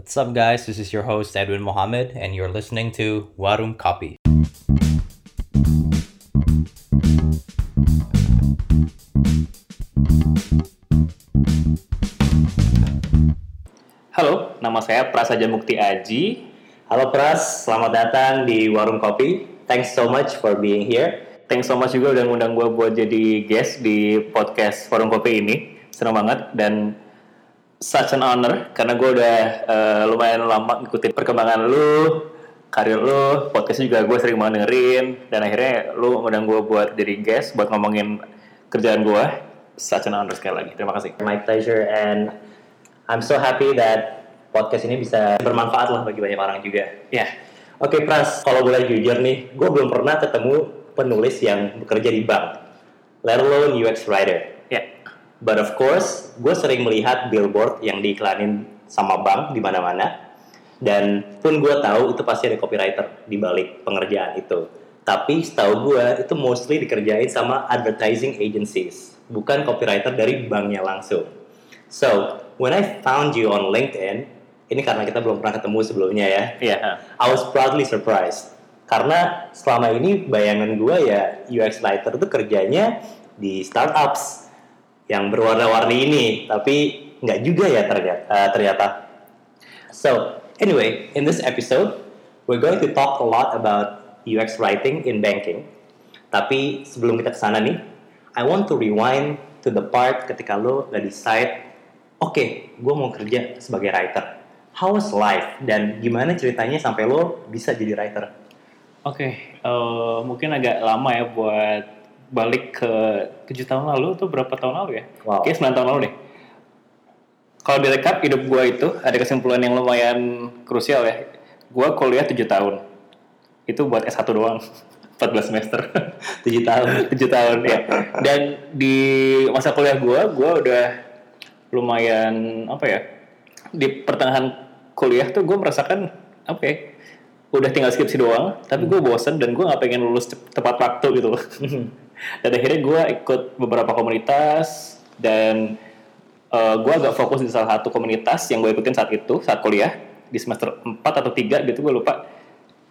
What's up, guys? This is your host, Edwin Mohammed, and you're listening to Warum Copy. Halo, nama saya Prasaja Mukti Aji. Halo Pras, selamat datang di Warung Kopi. Thanks so much for being here. Thanks so much juga udah ngundang gue buat jadi guest di podcast Warung Kopi ini. Senang banget dan such an honor karena gue udah uh, lumayan lama ngikutin perkembangan lu, karir lu, podcastnya juga gue sering banget dengerin dan akhirnya lu ngundang gue buat jadi guest buat ngomongin kerjaan gue. Such an honor sekali lagi. Terima kasih. My pleasure and I'm so happy that podcast ini bisa bermanfaat lah bagi banyak orang juga. Ya, Oke Pras, kalau boleh jujur nih, gue belum pernah ketemu penulis yang bekerja di bank, let alone UX writer. But of course, gue sering melihat billboard yang diiklanin sama bank di mana-mana. Dan pun gue tahu itu pasti ada copywriter di balik pengerjaan itu. Tapi setahu gue itu mostly dikerjain sama advertising agencies, bukan copywriter dari banknya langsung. So, when I found you on LinkedIn, ini karena kita belum pernah ketemu sebelumnya ya. Iya. I was proudly surprised. Karena selama ini bayangan gue ya UX writer itu kerjanya di startups yang berwarna-warni ini, tapi nggak juga ya ternyata. eh, ternyata. So anyway, in this episode, we're going to talk a lot about UX writing in banking. Tapi sebelum kita ke sana nih, I want to rewind to the part ketika lo nggak decide, oke, gue mau kerja sebagai writer. How was life dan gimana ceritanya sampai lo bisa jadi writer? Oke, eh, mungkin agak lama ya buat balik ke tujuh tahun lalu tuh berapa tahun lalu ya? Wow. Kayaknya 9 tahun lalu deh. Kalau direkap hidup gua itu ada kesimpulan yang lumayan krusial ya. Gua kuliah 7 tahun. Itu buat S1 doang. 14 semester. 7 tahun. 7 tahun ya. Dan di masa kuliah gua, gua udah lumayan apa ya? Di pertengahan kuliah tuh gua merasakan apa ya? Udah tinggal skripsi doang, tapi gue bosen dan gue nggak pengen lulus tepat waktu gitu loh. Dan akhirnya gue ikut beberapa komunitas dan eh, gue agak fokus di salah satu komunitas yang gue ikutin saat itu saat kuliah di semester 4 atau 3 gitu gue lupa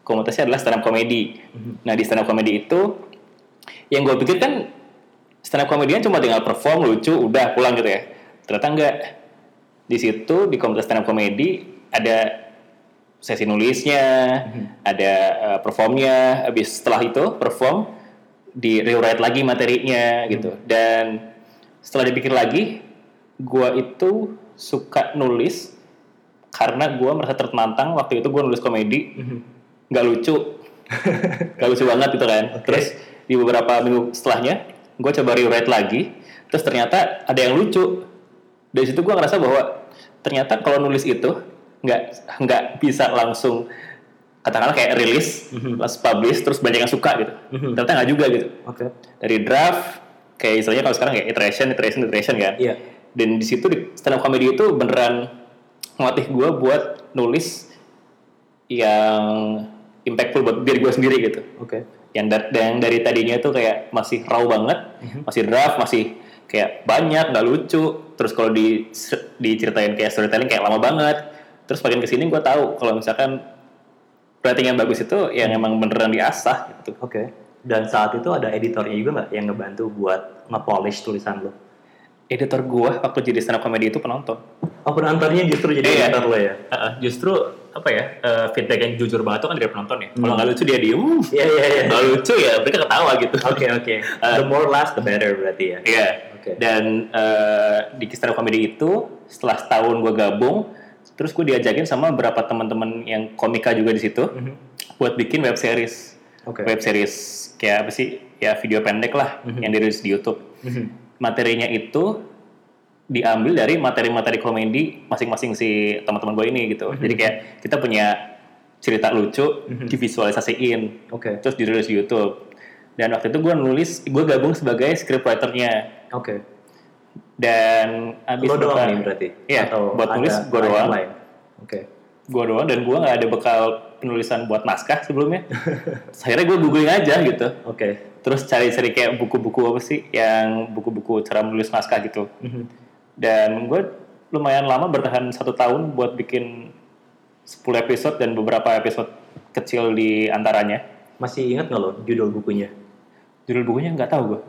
komunitasnya adalah stand up comedy. Nah di stand up comedy itu yang gue pikir kan stand up comedian cuma tinggal perform lucu udah pulang gitu ya. Ternyata enggak. Di situ di komunitas stand up comedy ada sesi nulisnya, ada uh, performnya. Habis setelah itu perform di rewrite lagi materinya gitu. Dan setelah dipikir lagi, gua itu suka nulis karena gua merasa tertantang. Waktu itu gua nulis komedi. Nggak lucu. Nggak lucu banget gitu kan. Terus di beberapa minggu setelahnya gue coba rewrite lagi. Terus ternyata ada yang lucu. Dari situ gue ngerasa bahwa ternyata kalau nulis itu nggak nggak bisa langsung katakanlah kayak rilis langsung publish terus banyak yang suka gitu. Ternyata nggak juga gitu. Oke. dari draft kayak istilahnya kalau sekarang kayak iteration iteration iteration kan. Iya. dan di situ di stand up comedy itu beneran ngelatih gue buat nulis yang impactful buat diri gue sendiri gitu. Oke. yang, da- yang dari tadinya itu kayak masih raw banget masih draft masih kayak banyak nggak lucu. Terus kalau di diceritain kayak storytelling kayak lama banget. Terus makin ke sini gue tahu kalau misalkan writing yang bagus itu yang emang beneran diasah gitu Oke. Dan saat itu ada editornya juga nggak yang ngebantu buat nge-polish tulisan lo? editor gue waktu jadi stand up comedy itu penonton Oh penontonnya justru jadi Iya. editor lo ya? Uh, justru apa ya uh, feedback yang jujur banget itu kan dari penonton ya. Kalau nggak lucu dia diem, Iya iya iya. nggak lucu ya mereka ketawa gitu. Oke oke. The more last the better berarti ya. Iya. Oke. Dan uh, di stand up comedy itu setelah setahun gue gabung, terus gue diajakin sama beberapa teman-teman yang komika juga di situ buat bikin web series. Oke. Web series kayak apa sih? Ya video pendek lah yang dirilis di YouTube. Materinya itu diambil dari materi-materi komedi masing-masing si teman-teman gue ini gitu. Jadi kayak kita punya cerita lucu divisualisasiin, Oke. terus dirilis di YouTube. Dan waktu itu gue nulis, gue gabung sebagai scriptwriter-nya. Oke. Dan abis Lo doang nih berarti? Iya, buat ada nulis gue doang. Oke. Gue doang dan gue nggak ada bekal penulisan buat naskah sebelumnya. Akhirnya gue googling aja gitu. Oke. Terus cari-cari kayak buku-buku apa sih yang buku-buku cara menulis naskah gitu. Dan gue lumayan lama bertahan satu tahun buat bikin 10 episode dan beberapa episode kecil di antaranya. Masih ingat nggak lo judul bukunya? Judul bukunya nggak tahu gue.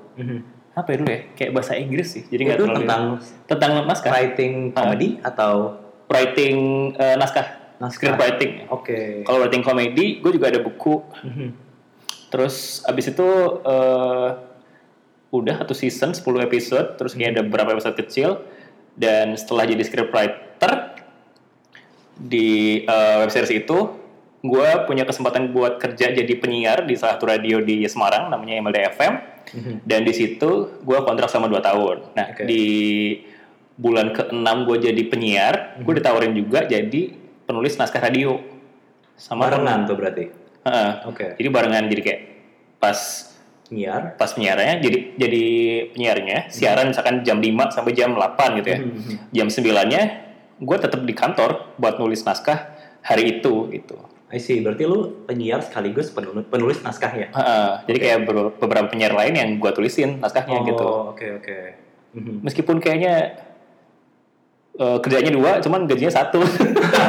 Apa ya dulu ya? Kayak bahasa Inggris sih. Jadi nggak terlalu- tentang tentang naskah, writing comedy atau writing eh, naskah, Naskah. script writing. oke. Kalau writing komedi, gue juga ada buku. Mhm. Terus abis itu eh, udah satu season 10 episode, terus kayak ada beberapa episode kecil dan setelah jadi scriptwriter di eh, web series itu gue punya kesempatan buat kerja jadi penyiar di salah satu radio di Semarang namanya MLD FM Mhm. dan di situ gue kontrak selama 2 tahun. Nah Oke. di bulan ke-6 gue jadi penyiar, gue ditawarin juga jadi penulis naskah radio sama Barengan tuh berarti. Heeh. Oke. Jadi barengan jadi kayak pas Nyiar. pas penyiarnya jadi jadi penyiarnya siaran misalkan jam 5 sampai jam 8 gitu ya. Mhm. Jam 9-nya gue tetap di kantor buat nulis naskah hari itu gitu. I see. Berarti lu penyiar sekaligus penulis, penulis naskah ya? Heeh. Jadi kayak ber- beberapa penyiar lain yang gue tulisin naskahnya gitu. Oh, oke oke. Mhm. Meskipun kayaknya eh, kerjanya dua, cuman gajinya satu.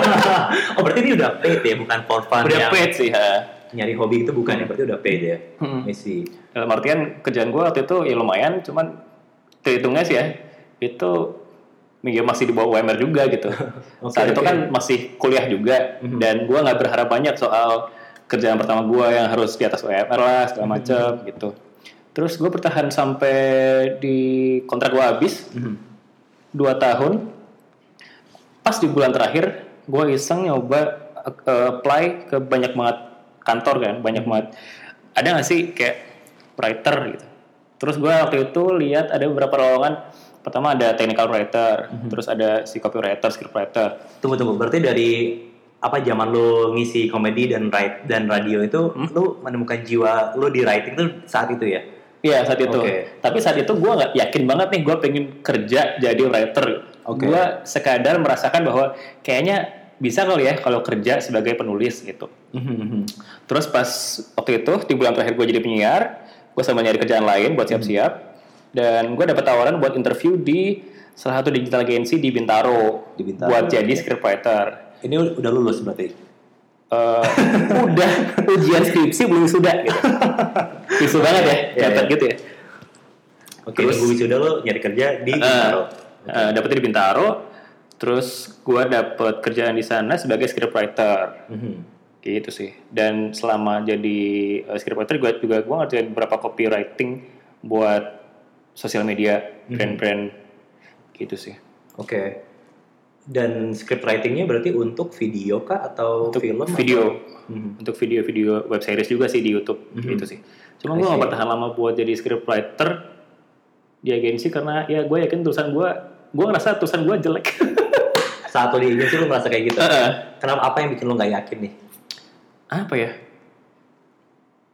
oh berarti ini udah paid ya, bukan for fun Udah yang paid sih. ha. nyari hobi itu bukan ya, berarti udah paid ya. Hmm. I see. Dalam artian kerjaan gue waktu itu ya lumayan, cuman terhitungnya sih ya itu ya masih di bawah UMR juga gitu. Oke, Saat itu oke. kan masih kuliah juga Mhm. dan gue nggak berharap banyak soal kerjaan pertama gue yang harus di atas UMR lah segala Mhm. macam gitu. Terus gue bertahan sampai di kontrak gue habis Mhm. dua tahun. Pas di bulan terakhir gue iseng nyoba uh, apply ke banyak banget kantor kan, banyak banget. Ada nggak sih kayak writer gitu. Terus gue waktu itu lihat ada beberapa lowongan. Pertama ada technical writer, terus ada si copywriter, scriptwriter. Tunggu tunggu. Berarti dari apa zaman lu ngisi komedi dan write dan radio itu Hmm? lu menemukan jiwa lu di writing tuh saat itu ya? Iya saat itu. Oke. Tapi saat itu gue nggak yakin banget nih gue pengen kerja jadi writer. Oke. Gue sekadar merasakan bahwa kayaknya bisa kali ya kalau kerja sebagai penulis gitu. Mhm. Terus pas waktu itu di bulan terakhir gue jadi penyiar, gue sama nyari kerjaan lain buat siap-siap. Dan gue dapat tawaran buat interview di salah satu digital agency di Bintaro, Di Bintaro, buat jadi scriptwriter. Ini udah lulus berarti. Eh, udah ujian skripsi belum sudah gitu. Visu banget ya, catat iya. gitu ya. Oke, Terus- nunggu wisuda lu nyari kerja di Bintaro. Eh, dapetnya di Bintaro, terus gue dapet kerjaan di sana sebagai scriptwriter. Mhm. gitu sih dan selama jadi uh, scriptwriter gue juga gue ngerjain beberapa copywriting buat sosial media brand-brand gitu sih Oke. Dan script writingnya berarti untuk video kah atau untuk film? video atau- Mhm. untuk video-video web series juga sih di YouTube Mhm. gitu sih cuma gue gak bertahan lama buat jadi scriptwriter di agensi karena ya gue yakin tulisan gue gue ngerasa tulisan gue jelek Saat lo di agensi lu merasa kayak gitu. Heeh. Kenapa apa yang bikin lu nggak yakin nih? apa ya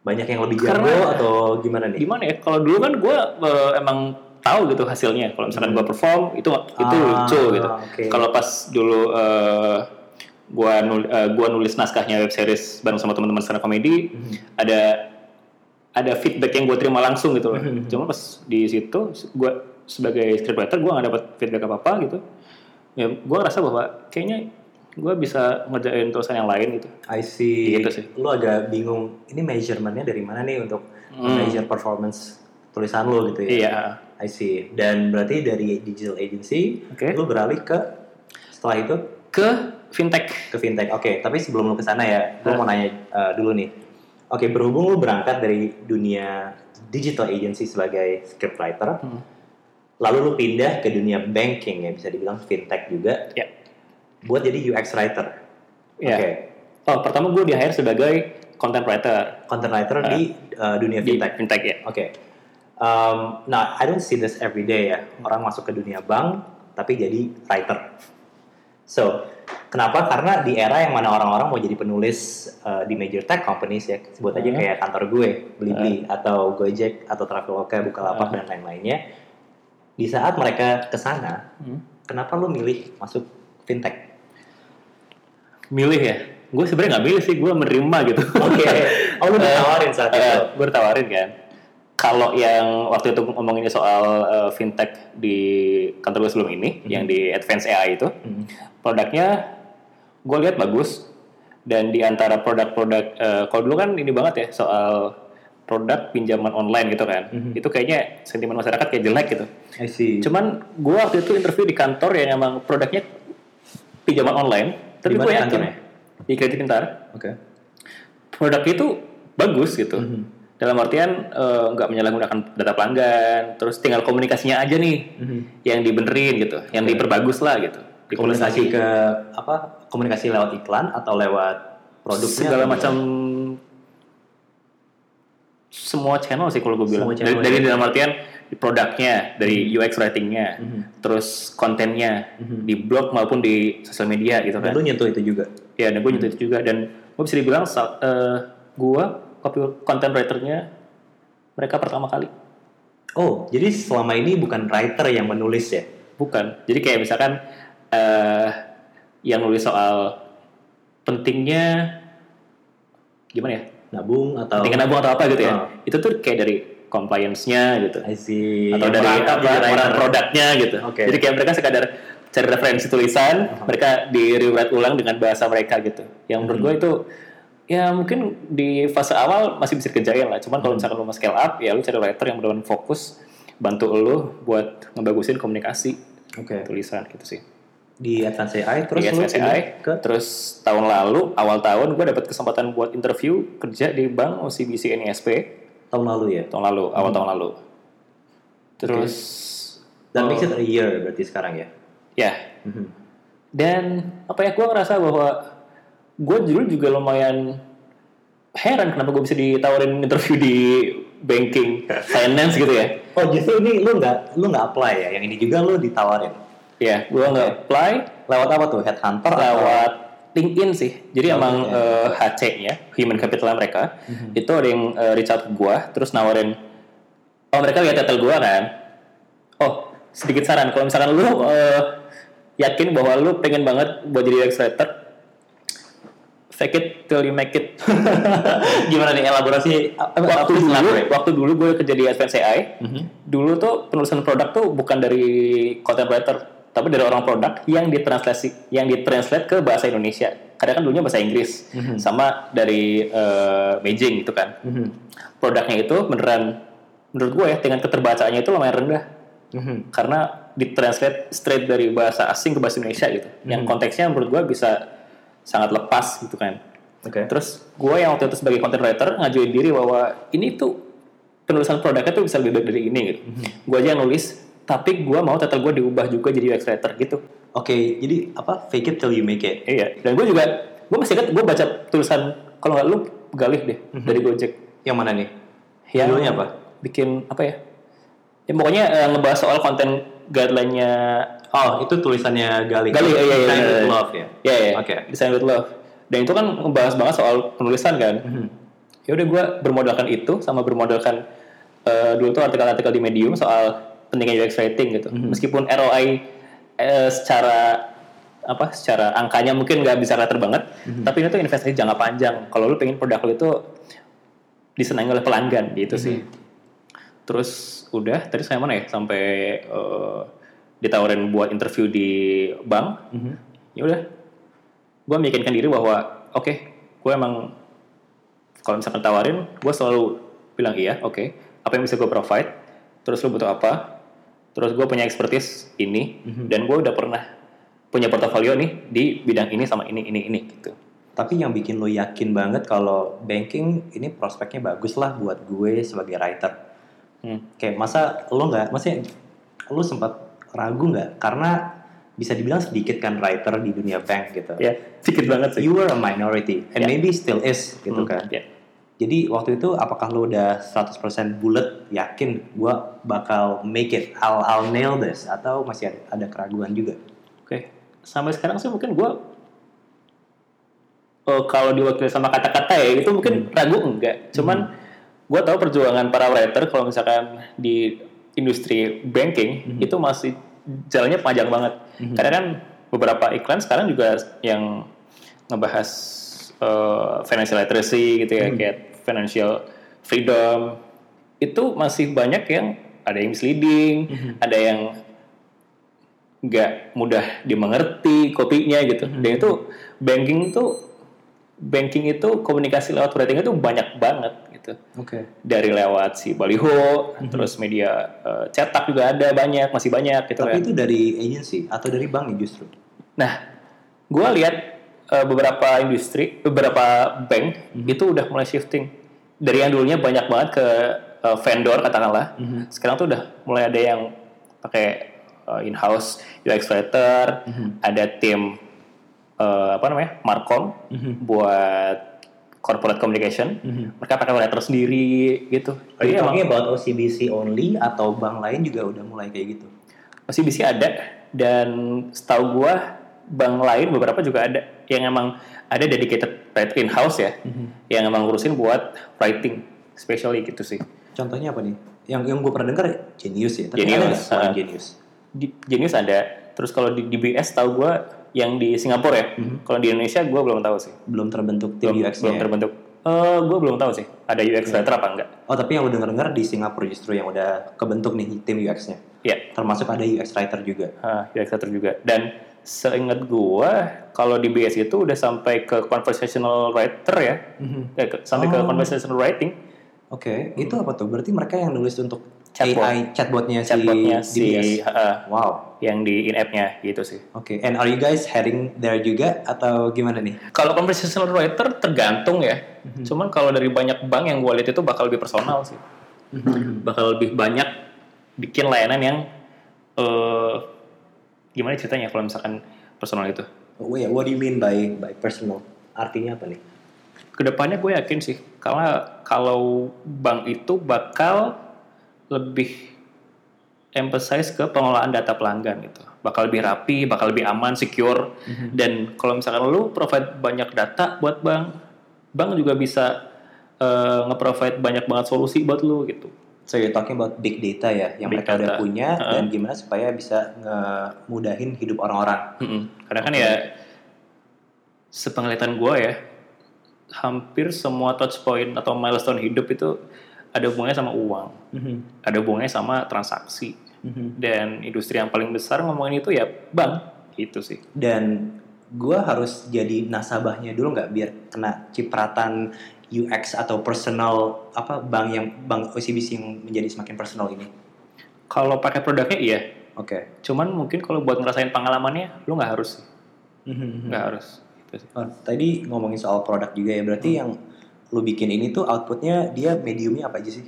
Banyak yang lebih jago Karena- atau gimana nih? gimana ya kalau dulu kan gue emang tahu gitu hasilnya kalau misalkan gue perform itu itu Ah, lucu gitu oke. kalau pas dulu eh gue nul, eh, gua nulis naskahnya web series bareng sama teman-teman stand comedy Mhm. ada ada feedback yang gue terima langsung gitu loh Mhm. cuma pas di situ gue sebagai scriptwriter gue gak dapat feedback apa apa gitu ya gue ngerasa bahwa kayaknya gue bisa ngerjain tulisan yang lain gitu I see. Gitu sih. Lu agak bingung. Ini measurementnya dari mana nih untuk Hmm. measure performance tulisan lu gitu ya? iya I see. Dan berarti dari digital agency, Oke. lu beralih ke setelah itu ke fintech ke fintech. Oke, tapi sebelum lu ke sana ya, gue mau nanya uh, dulu nih. Oke, berhubung lu berangkat dari dunia digital agency sebagai scriptwriter, Hmm. lalu lu pindah ke dunia banking ya, bisa dibilang fintech juga, ya buat jadi UX writer. ya Oke, oh pertama gue di hire sebagai content writer content writer di uh, dunia di fintech. fintech ya Oke. Um, nah, I don't see this every day ya. Orang masuk ke dunia bank tapi jadi writer. So, kenapa? Karena di era yang mana orang-orang mau jadi penulis uh, di major tech companies ya, sebut aja Hmm. kayak kantor gue, Blibli atau Gojek atau Traveloka, Bukalapak dan lain-lainnya. Di saat mereka ke sana, Hmm. kenapa lu milih masuk fintech? Milih ya? Gue sebenarnya nggak milih sih gue menerima gitu. Oke. Oh, lu ditawarin saat itu. Eh, gue ditawarin kan. Kalau yang waktu itu ngomonginnya soal eh, fintech di kantor gue sebelum ini yang di Advance AI itu Hmm. produknya gue lihat bagus. Dan di antara produk-produk eh, kalau dulu kan ini banget ya soal produk pinjaman online gitu kan. Itu kayaknya sentimen masyarakat kayak jelek gitu. I see. cuman gue waktu itu interview di kantor yang emang produknya pinjaman online tapi gue mana yakin kantornya? di kredit pintar Oke. produk itu bagus gitu. Mhm. Dalam artian eh, nggak menyalahgunakan data pelanggan, terus tinggal komunikasinya aja nih Mhm. yang dibenerin gitu, yang diperbagus lah gitu. Komunikasi ke apa? Komunikasi lewat iklan atau lewat produknya? segala macam semua channel sih kalau gue bilang. Dari, channel, dari ya. dalam artian produknya, dari UX writingnya, Mhm. terus kontennya Mhm. di blog maupun di sosial media gitu Dan kan. lu nyentuh itu juga. Ya, dan gue nyentuh itu juga dan gue bisa dibilang sa- eh, gue copy content writernya mereka pertama kali. Oh, jadi selama ini bukan writer yang menulis ya? Bukan. Jadi kayak misalkan eh yang nulis soal pentingnya gimana ya? Nabung atau Pentingnya nabung atau apa gitu ya? Oh. Itu tuh kayak dari compliance-nya gitu. I see. Atau dari apa, orang produknya gitu. Oke. Jadi kayak mereka sekadar cari referensi tulisan, Uh-huh. mereka di rewrite ulang dengan bahasa mereka gitu. Yang menurut Hmm. gue itu ya mungkin di fase awal masih bisa kerjain lah. Cuman kalau Hmm. misalkan lu mau scale up, ya lu cari writer yang benar-benar fokus bantu lu buat ngebagusin komunikasi Oke. tulisan gitu sih. Di Advance AI terus Di pindah ke terus tahun lalu awal tahun gue dapat kesempatan buat interview kerja di bank OCBC NISP tahun lalu ya. tahun lalu awal tahun lalu terus Dan Oh. makes it a year berarti sekarang ya. ya Mhm. dan apa ya gue ngerasa bahwa gue dulu juga lumayan heran kenapa gue bisa ditawarin interview di banking finance gitu ya Oh justru ini lu nggak lu nggak apply ya? Yang ini juga lu ditawarin. Ya gue nggak apply Lewat apa tuh? Headhunter atau? lewat LinkedIn sih. Jadi Oh, emang oke. eh, HC-nya, human capital mereka, Mhm. itu ada yang eh, reach out ke gua, terus nawarin, oh mereka lihat title gua kan, oh sedikit saran, kalau misalkan lu eh, yakin bahwa lu pengen banget buat jadi writer, fake it till you make it. Gimana nih elaborasi? waktu dulu, waktu dulu gue kerja di Advance AI, Mhm. dulu tuh penulisan produk tuh bukan dari content writer, tapi dari orang produk yang ditranslasi, yang ditranslate ke bahasa Indonesia. Kadang kan dulunya bahasa Inggris, Mhm. sama dari eh, Beijing gitu kan. Mhm. Produknya itu beneran, menurut gue ya, dengan keterbacaannya itu lumayan rendah, Mhm. karena ditranslate straight dari bahasa asing ke bahasa Indonesia gitu. Yang Mhm. konteksnya menurut gue bisa sangat lepas gitu kan. Oke. Terus gue yang waktu itu sebagai content writer ngajuin diri bahwa ini tuh penulisan produknya tuh bisa lebih baik dari ini gitu. Gue aja yang nulis, tapi gue mau title gue diubah juga jadi UX writer gitu. Oke, jadi apa? Fake it till you make it. Iya. Dan gue juga, gue masih ingat gue baca tulisan kalau nggak lu Galih deh dari Gojek. Yang mana nih? Yang Judulnya apa? Bikin apa ya? Ya pokoknya eh, ngebahas soal konten guideline-nya Oh, itu tulisannya Gali. Gali, iya, iya, Design iya, with iya. Love ya. Ya ya. Oke. Design with Love. Dan itu kan ngebahas banget soal penulisan kan. Mhm. ya udah gue bermodalkan itu sama bermodalkan eh, dulu tuh artikel-artikel di Medium soal pentingnya UX writing gitu. Meskipun ROI eh, secara apa secara angkanya mungkin nggak bisa rater banget tapi ini tuh investasi jangka panjang. Kalau lu pengen produk lu itu disenangi oleh pelanggan gitu sih. Terus udah tadi saya mana ya sampai eh, ditawarin buat interview di bank. Mhm. ya udah gue meyakinkan diri bahwa oke gue emang kalau misalkan tawarin gue selalu bilang iya oke apa yang bisa gue provide terus lu butuh apa terus gue punya expertise ini dan gue udah pernah punya portofolio nih di bidang ini sama ini ini ini gitu Tapi yang bikin lo yakin banget kalau banking ini prospeknya bagus lah buat gue sebagai writer. hmm. Kayak masa lo nggak, maksudnya lo sempat ragu nggak? Karena bisa dibilang sedikit kan writer di dunia bank gitu. ya sedikit banget sih You were a minority and Ya. maybe still is gitu Hmm, kan. ya. Jadi waktu itu apakah lo udah 100% bulat yakin gue bakal make it, I'll, I'll nail this? Atau masih ada, ada keraguan juga? Oke, sampai sekarang sih mungkin gue eh, kalau diwakili sama kata-kata ya itu mungkin ragu enggak. Cuman gue tahu perjuangan para writer kalau misalkan di industri banking itu masih jalannya panjang banget. Karena kan beberapa iklan sekarang juga yang ngebahas eh, financial literacy gitu ya, kayak financial freedom itu masih banyak yang ada yang misleading, ada yang nggak mudah dimengerti kopinya gitu. Hmm. Dan itu banking itu banking itu komunikasi lewat rating itu banyak banget gitu. Oke. Dari lewat si baliho, Hmm. terus media eh, cetak juga ada banyak, masih banyak gitu Tapi kan. itu dari agency atau dari bank nih justru? Nah, gue lihat eh, beberapa industri, beberapa bank Mhm. itu udah mulai shifting dari yang dulunya banyak banget ke eh, vendor katakanlah. Mhm. Sekarang tuh udah mulai ada yang pakai eh, in-house UX writer, Mhm. ada tim eh, apa namanya markom Mhm. buat corporate communication. Mhm. Mereka pakai writer sendiri gitu. You Jadi emang talking about OCBC only atau bank lain juga udah mulai kayak gitu? bisa ada dan setahu gua bank lain beberapa juga ada yang emang ada dedicated writer in house ya yang emang ngurusin buat writing especially gitu sih Contohnya apa nih? Yang yang gue pernah dengar Genius ya. Tapi Genius, ada ah. Genius? di Genius ada terus kalau di DBS tahu gua yang di Singapura ya kalau di Indonesia gua belum tahu sih Belum terbentuk tim belum, UX-nya. belum ya? terbentuk Eh gua belum tahu sih ada UX writer apa enggak Oh tapi yang udah denger-denger di Singapura justru yang udah kebentuk nih tim UX-nya. ya Termasuk ada UX writer juga. Ah, UX writer juga. Dan seingat gua, kalau di BS itu udah sampai ke conversational writer ya, eh, ke- sampai ke Oh. conversational writing, Oke, itu apa tuh? Berarti mereka yang nulis untuk Chatbot. AI chatbotnya si chatbotnya si DBS. ah, Wow. yang di in-app-nya gitu sih. Oke, and are you guys heading there juga atau gimana nih? Kalau conversational writer tergantung ya. Mhm. Cuman kalau dari banyak bank yang gua lihat itu bakal lebih personal sih. Bakal lebih banyak bikin layanan yang eh gimana ceritanya kalau misalkan personal itu. Oh yeah, what do you mean by by personal? Artinya apa nih? ke depannya gue yakin sih karena kalau bank itu bakal lebih emphasize ke pengelolaan data pelanggan gitu bakal lebih rapi bakal lebih aman secure dan kalau misalkan lu provide banyak data buat bank bank juga bisa eh, nge-provide banyak banget solusi buat lu gitu So you're talking about big data ya, yang Big mereka udah data. punya Uh-uh. dan gimana supaya bisa ngemudahin hidup orang-orang. Mm-mm. karena kan ya sepenglihatan gue ya hampir semua touch point atau milestone hidup itu ada hubungannya sama uang ada hubungannya sama transaksi dan industri yang paling besar ngomongin itu ya bank gitu sih Dan gue harus jadi nasabahnya dulu nggak biar kena cipratan UX atau personal apa bank yang bank OCBC yang menjadi semakin personal ini. kalau pakai produknya iya Oke. cuman mungkin kalau buat ngerasain pengalamannya lu nggak harus sih nggak harus gitu. Oh, tadi ngomongin soal produk juga ya, berarti yang lu bikin ini tuh outputnya dia mediumnya apa aja sih?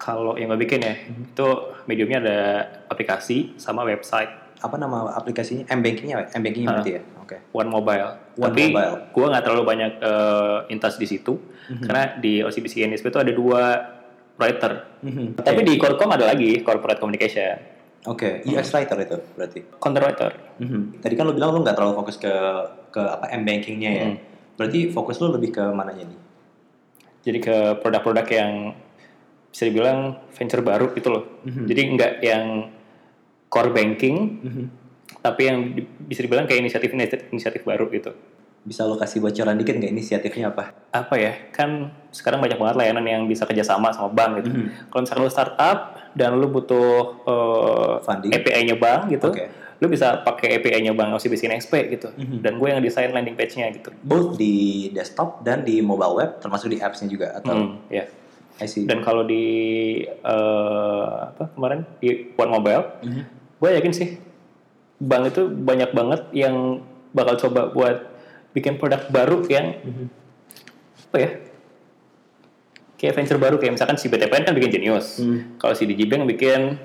kalau yang gue bikin ya itu mediumnya ada aplikasi sama website Apa nama aplikasinya? M bankingnya, M bankingnya Ah. berarti ya? Oke. One Mobile. One Tapi Mobile. gue nggak terlalu banyak eh, intas di situ karena di OCBC NSP itu ada dua writer. Mhm. Tapi di Corcom ada lagi corporate communication, Oke, UX writer itu berarti. content writer. Mhm. Tadi kan lu bilang lu nggak terlalu fokus ke ke apa M bankingnya ya. Mhm. Berarti fokus lu lebih ke mananya nih? Jadi ke produk-produk yang bisa dibilang venture baru gitu loh. Mhm. Jadi nggak yang core banking, Mhm. tapi yang di- bisa dibilang kayak inisiatif inisiatif baru gitu. Bisa lo kasih bocoran dikit nggak inisiatifnya apa? Apa ya? Kan sekarang banyak banget layanan yang bisa kerjasama sama bank gitu. Mhm. Kalau misalkan lu startup dan lu butuh eh, Funding. API-nya bank gitu, Oke. lu bisa pakai API-nya bank OCBC NXP gitu. Mhm. Dan gue yang desain landing page-nya gitu. Both di desktop dan di mobile web, termasuk di apps-nya juga atau? Hmm, ya. I see. Dan kalau di eh, apa kemarin di One Mobile, Mhm. Gue yakin sih bank itu banyak banget yang bakal coba buat bikin produk baru yang Mhm. apa ya? Kayak venture baru kayak misalkan si BTPN kan bikin Genius. Hmm. Kalau si Digibank bikin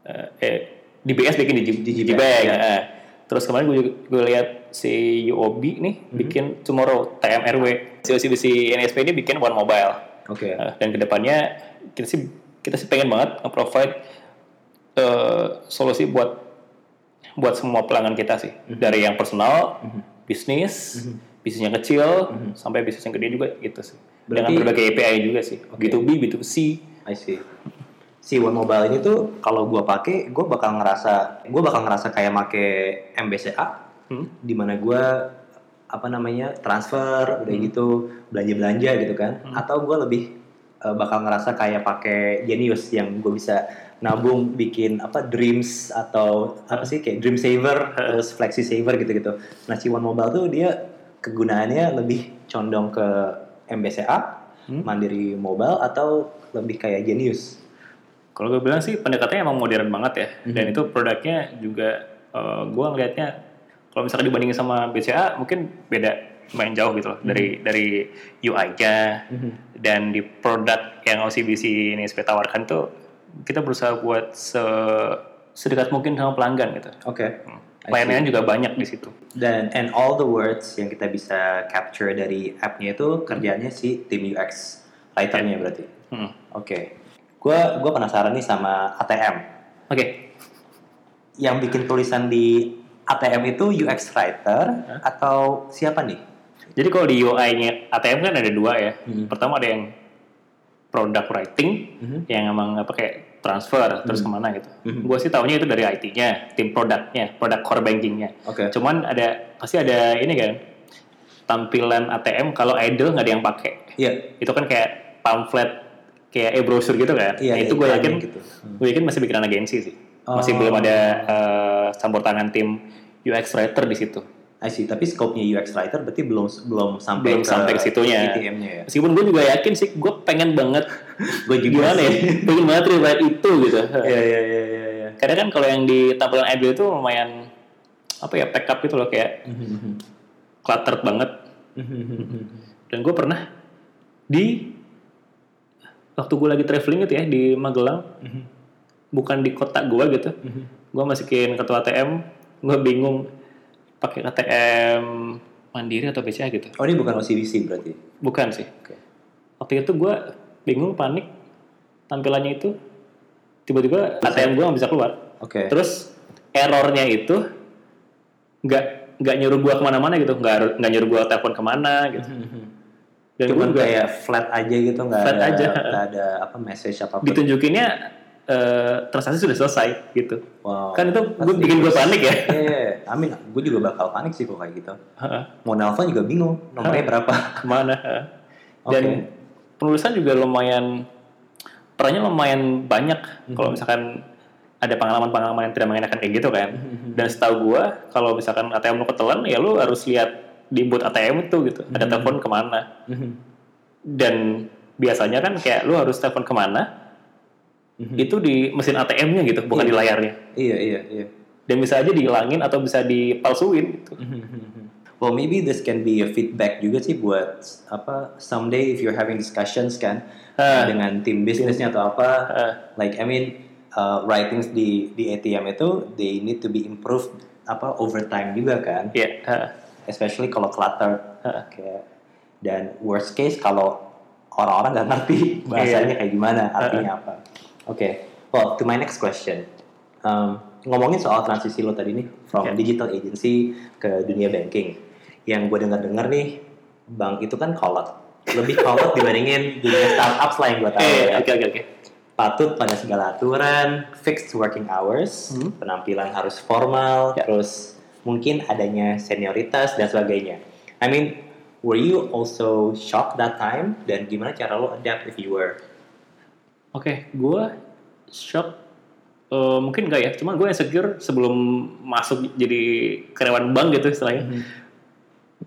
eh, eh DBS bikin Digi, Digibank, Digibank. ya. eh. Terus kemarin gue gue lihat si UOB nih Hmm. bikin Tomorrow TMRW. Si OCBC NSP ini bikin One Mobile. Oke. Uh, dan ke depannya kita sih kita sih pengen banget nge-provide uh, solusi buat buat semua pelanggan kita sih dari yang personal, bisnis, bisnis yang kecil sampai bisnis yang gede juga gitu sih. Dengan Berarti- berbagai API juga sih, Oke. B2B, B2C. I see. Si One Mobile ini tuh kalau gua pakai, gua bakal ngerasa, gua bakal ngerasa kayak make MBCA, Hmm. di mana gua apa namanya transfer udah gitu belanja belanja gitu kan, atau gua lebih eh, bakal ngerasa kayak pakai Genius yang gue bisa nabung bikin apa dreams atau apa sih kayak dream saver terus flexi saver gitu-gitu. Nah C1 Mobile tuh dia kegunaannya lebih condong ke MBCA, Mandiri Mobile atau lebih kayak Genius. Kalau gue bilang sih pendekatannya emang modern banget ya. Dan itu produknya juga eh, gue ngelihatnya kalau misalnya dibandingin sama BCA mungkin beda main jauh gitu loh dari dari UI-nya dan di produk yang OCBC ini seperti tawarkan tuh kita berusaha buat se sedekat mungkin sama pelanggan gitu. Oke. Hmm. Pelayanannya juga banyak di situ. Dan and all the words yang kita bisa capture dari app-nya itu kerjanya si tim UX writer-nya berarti. Hmm. Oke. Gua gua penasaran nih sama ATM. Oke. Yang bikin tulisan di ATM itu UX writer atau siapa nih? Jadi kalau di UI-nya ATM kan ada dua ya. Hmm. Pertama ada yang product writing Mhm. yang emang apa kayak transfer terus ke mana gitu. Mhm. Gue sih taunya itu dari IT-nya, tim produknya, produk core banking-nya. Oke. Cuman ada pasti ada ini kan tampilan ATM kalau idle nggak ada yang pakai. Iya. Itu kan kayak pamflet kayak e-brochure gitu kan. Iya, Nah, itu iya, gue iklannya yakin gitu. gue yakin masih bikinan agensi sih. Masih Oh. belum ada eh, campur tangan tim UX writer di situ. I see. Tapi scope-nya UX writer berarti belum belum sampai Belum sampai ke situnya. ATM-nya ya. Meskipun gue juga yakin sih, gue pengen banget Gue juga gimana ya, pengen banget rewrite itu gitu. Iya iya iya iya iya. Karena kan kalau yang di tampilan idle itu lumayan apa ya, pack up gitu loh kayak cluttered banget. Dan gue pernah di waktu gue lagi traveling gitu ya di Magelang, bukan di kota gue gitu, gue masukin kartu ATM, gue bingung pakai ATM Mandiri atau BCA gitu. Oh ini bukan OCBC berarti. Bukan sih. Oke. Waktu itu gue bingung, panik. Tampilannya itu tiba-tiba ATM gue nggak bisa keluar. Oke. Terus errornya itu nggak nggak nyuruh gue ke mana-mana gitu, nggak nggak nyuruh gue telepon ke mana gitu. Dan gue Cuman juga kayak flat aja gitu nggak ada aja. nggak ada apa message apa pun. ditunjukinnya eh, transaksi sudah selesai gitu. Wow. Kan itu gue bikin gue panik ya. Iya, amin. Gue juga bakal panik sih kalau kayak gitu. Heeh, Mau nelpon juga bingung. Nomornya berapa? ke mana? Dan penulisan juga lumayan perannya lumayan banyak Mhm. kalau misalkan ada pengalaman-pengalaman yang tidak mengenakan kayak gitu kan. Mhm. Dan setahu gua kalau misalkan ATM lu ketelan ya lu harus lihat di booth ATM itu gitu. Ada Mhm. telepon ke mana. Dan biasanya kan kayak lu harus telepon ke mana itu di mesin ATM-nya gitu, bukan di layarnya. Iya iya iya. Dan bisa aja dihilangin atau bisa dipalsuin gitu. Well, maybe this can be a feedback juga sih buat apa someday if you're having discussions kan Ah. dengan tim bisnisnya atau apa, Ah. like I mean uh, writings di di ATM itu they need to be improved apa over time juga kan, Iya, heeh. especially kalau clutter Ah. kayak dan worst case kalau orang-orang nggak ngerti bahasanya kayak gimana artinya apa. Oke, well to my next question, um, ngomongin soal transisi lo tadi nih from Oke. digital agency ke dunia banking, yang gue dengar-dengar nih bank itu kan kolot, lebih kolot dibandingin dunia startups lah yang gue tahu. Eh, ya. oke oke oke. Patut pada segala aturan, fixed working hours, Hmm. penampilan harus formal, Ya. terus mungkin adanya senioritas dan sebagainya. I mean, were you also shocked that time? Dan gimana cara lo adapt if you were? Oke, gue shock. Eh, mungkin enggak ya, cuma gue insecure sebelum masuk jadi karyawan bank gitu istilahnya.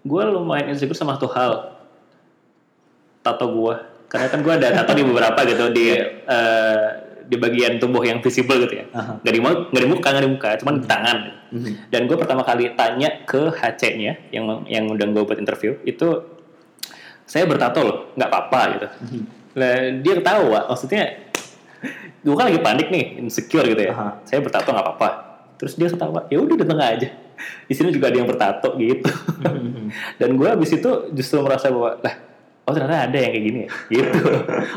Gue lumayan insecure sama satu hal. Tato gue. Karena kan gue ada tato di beberapa gitu di eh, di bagian tubuh yang visible gitu ya. Aha. Nggak di muka, nggak di muka, nggak di muka, cuman di tangan. Dan gue pertama kali tanya ke HC-nya yang yang undang gue buat interview itu saya bertato loh, nggak apa-apa gitu. Lah dia ketawa, maksudnya gue kan lagi panik nih, insecure gitu ya. Aha. Saya bertato nggak apa-apa. Terus dia ketawa, ya udah datang aja. Di sini juga ada yang bertato gitu. Dan gue abis itu justru merasa bahwa lah, oh ternyata ada yang kayak gini ya, gitu.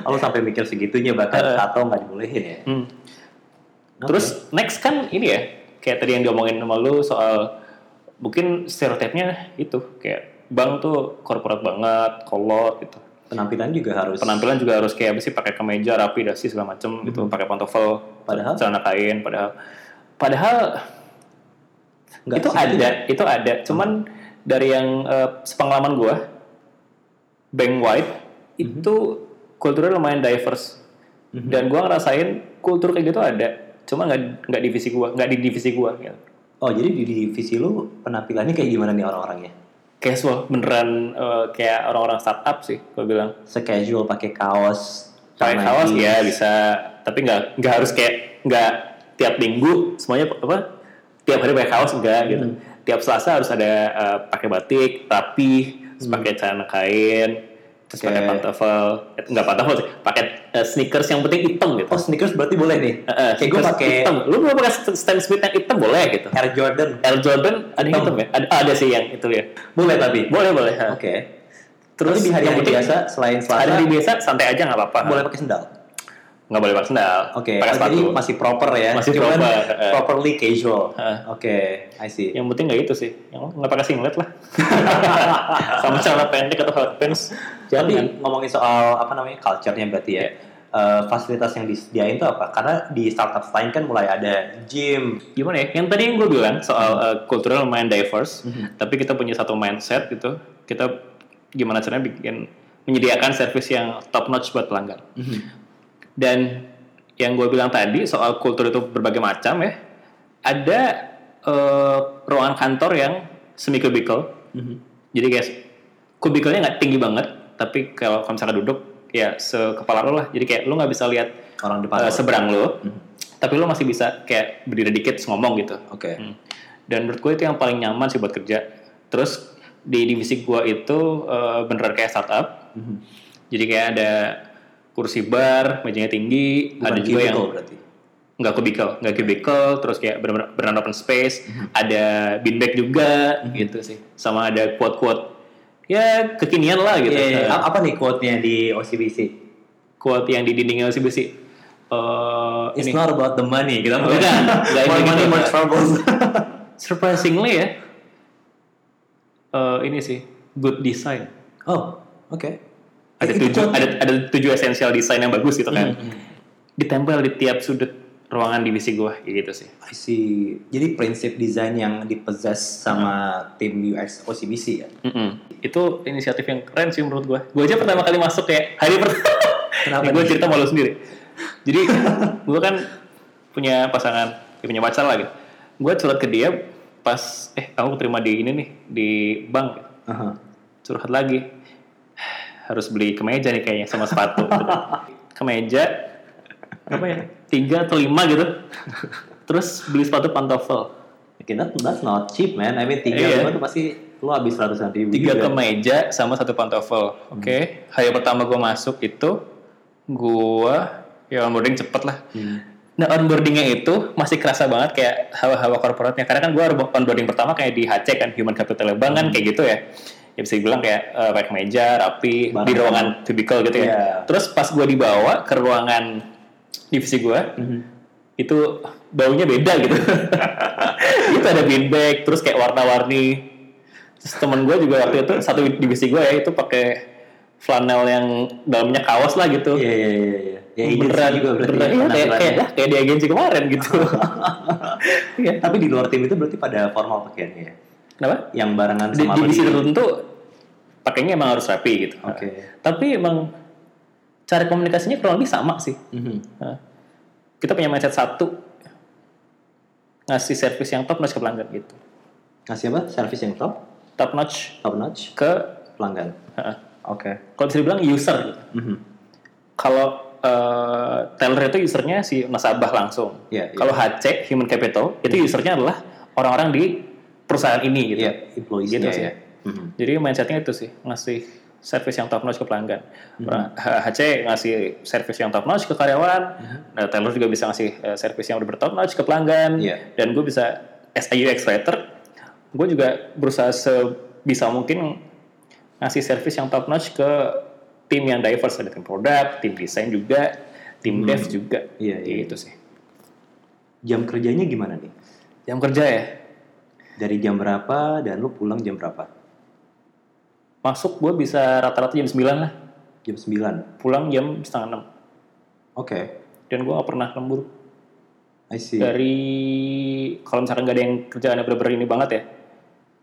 Oh, lo sampai mikir segitunya bahkan Eh. tato nggak dibolehin ya? Hmm. Terus next kan ini ya, kayak tadi yang diomongin sama lu soal mungkin stereotipnya itu kayak bank tuh korporat banget, kolot gitu. Penampilan juga harus. Penampilan juga harus kayak apa sih pakai kemeja rapi, dasi segala macem gitu, pakai pantofel, Padahal? celana kain, padahal padahal Nggak itu ada, ya? itu ada. Cuman dari yang eh, sepengalaman gua, bank wide itu kulturnya lumayan diverse. Dan gue ngerasain kultur kayak gitu ada, cuma nggak nggak divisi gue, nggak di divisi gue. Gitu. Oh jadi di divisi lu penampilannya kayak gimana nih orang-orangnya? Casual, beneran eh, kayak orang-orang startup sih, gue bilang. Se-casual pakai kaos, Pakai kaos jeans. ya bisa, tapi nggak nggak harus kayak nggak tiap minggu semuanya apa tiap hari pakai kaos enggak gitu. Tiap Selasa harus ada eh, pakai batik, rapi, terus pakai celana kain, terus Oke. pakai pantofel, eh, nggak pantofel sih, pakai eh, sneakers yang penting hitam gitu. Oh sneakers berarti boleh nih? Eh, eh, kayak gue pakai hitam. Lu mau pakai Stan Smith yang hitam boleh gitu. Air Jordan. Air Jordan ada yang Hitam. hitam ya? Ada, ada sih yang itu ya. Boleh tapi? Boleh boleh. Oke. Terus Tapi di hari-hari biasa selain Selasa Hari-hari biasa santai aja nggak apa-apa. boleh pakai sendal. Nggak boleh pakai sendal. Oke. Pakai oh, sepatu. jadi masih proper ya. Masih Cuman proper, eh. Properly casual. Eh. Oke, I see. Yang penting nggak itu sih. Yang nggak pakai singlet lah. Sama celana pendek atau hot pants. Jangan. ngomongin soal apa namanya culture-nya berarti ya. Iya. eh, fasilitas yang disediain itu apa? Karena di startup lain kan mulai ada gym. Gimana ya? Yang tadi yang gue bilang soal uh, kultural lumayan diverse, Mhm. tapi kita punya satu mindset gitu. Kita gimana caranya bikin menyediakan service yang top notch buat pelanggan. Dan yang gue bilang tadi soal kultur itu berbagai macam ya. Ada eh, ruangan kantor yang semi cubicle. Jadi guys, kubikelnya nggak tinggi banget, tapi kalau misalnya duduk ya sekepala lo lah. Jadi kayak lo nggak bisa lihat Orang depan. eh, seberang lo, tapi lo masih bisa kayak berdiri dikit ngomong gitu. Oke. Hmm. Dan menurut gue itu yang paling nyaman sih buat kerja. Terus di divisi gue itu eh, beneran kayak startup. Mhm. Jadi kayak ada kursi bar, mejanya tinggi, Bukan ada juga yang cubicle berarti. nggak kubikel, nggak cubicle, terus kayak benar benar open space, Mhm. ada beanbag juga gitu sih, sama ada quote quote ya kekinian lah gitu. Iya, iya. Eh, A- Apa nih quote-nya di OCBC? quote yang di dindingnya OCBC. Eh It's ini not about the money. Kita Bukan. Nggak more ini money, gitu. more troubles. surprisingly ya, eh ini sih good design. oh, oke. Ada tujuh ada ada tujuh esensial desain yang bagus gitu kan. Mhm. Ditempel di tiap sudut ruangan divisi gua kayak gitu sih. I see. Jadi prinsip desain yang dipossess sama tim UX OCBC ya? Mm-mm. Itu inisiatif yang keren sih menurut gue. Gue aja pertama kali masuk kayak hari pertama. Gue cerita malu sendiri. Jadi gue kan punya pasangan, ya punya pacar lah gitu. Gue curhat ke dia pas, eh kamu terima di ini nih di bank. Aha. Curhat lagi, harus beli kemeja nih kayaknya sama sepatu. gitu. kemeja apa ya? Tiga atau lima gitu. Terus beli sepatu pantofel. Okay, that, that's not cheap man. I mean tiga Iya. lima tuh pasti lo habis ratusan ribu tiga juga. kemeja sama satu pantofel. Oke, hari pertama gue masuk itu gue ya onboarding cepet lah. Hmm. Nah onboardingnya itu masih kerasa banget kayak hawa-hawa korporatnya. Karena kan gue onboarding pertama kayak di HC kan Human Capital Bank kan kayak gitu ya. Ya bisa dibilang kayak eh, pakai kemeja, rapi, Barang. di ruangan cubicle gitu ya. Iya. Terus pas gue dibawa ke ruangan divisi gue, Mhm. itu baunya beda gitu. itu ada beanbag, terus kayak warna-warni. Terus temen gue juga waktu itu satu divisi gue ya itu pakai flanel yang dalamnya kaos lah gitu. Iya iya iya iya. Ya beneran juga berarti beneran, ya, iya, kayak, kayak, dah, kayak di agensi kemarin gitu. Iya. Tapi di luar tim itu berarti pada formal pakaiannya ya. Kenapa? Yang barengan Di sama divisi tertentu pakainya emang harus rapi gitu. Oke. Tapi emang cara komunikasinya kurang lebih sama sih. Mhm. Nah, kita punya mindset satu ngasih service yang top notch ke pelanggan gitu. Ngasih apa? Service yang top, Top notch top notch, ke pelanggan. Heeh. Oke. kalau bisa dibilang user gitu. Mhm. Kalau eh, teller itu usernya si nasabah langsung. Iya, iya. Kalau HC human capital itu usernya adalah orang-orang di perusahaan ini gitu. Iya, employees Gitu ya. sih. ya. Mhm. Jadi mindsetnya itu sih ngasih service yang top notch ke pelanggan. Hmm. H- HC ngasih service yang top notch ke karyawan. Hmm. Nah, teller juga bisa ngasih eh, service yang udah top notch ke pelanggan. Iya. Dan gue bisa as a UX writer, gue juga berusaha sebisa mungkin ngasih service yang top notch ke tim yang diverse ada tim produk, tim desain juga, tim dev juga. Hmm. Iya, iya. Gitu sih. Jam kerjanya gimana nih? Jam kerja ya. Dari jam berapa dan lu pulang jam berapa? Masuk gue bisa rata-rata jam 9 lah. Jam 9. Pulang jam setengah 6. Oke. Dan gue gak pernah lembur. I see. dari kalau misalkan nggak ada yang kerjaannya bener-bener ini banget ya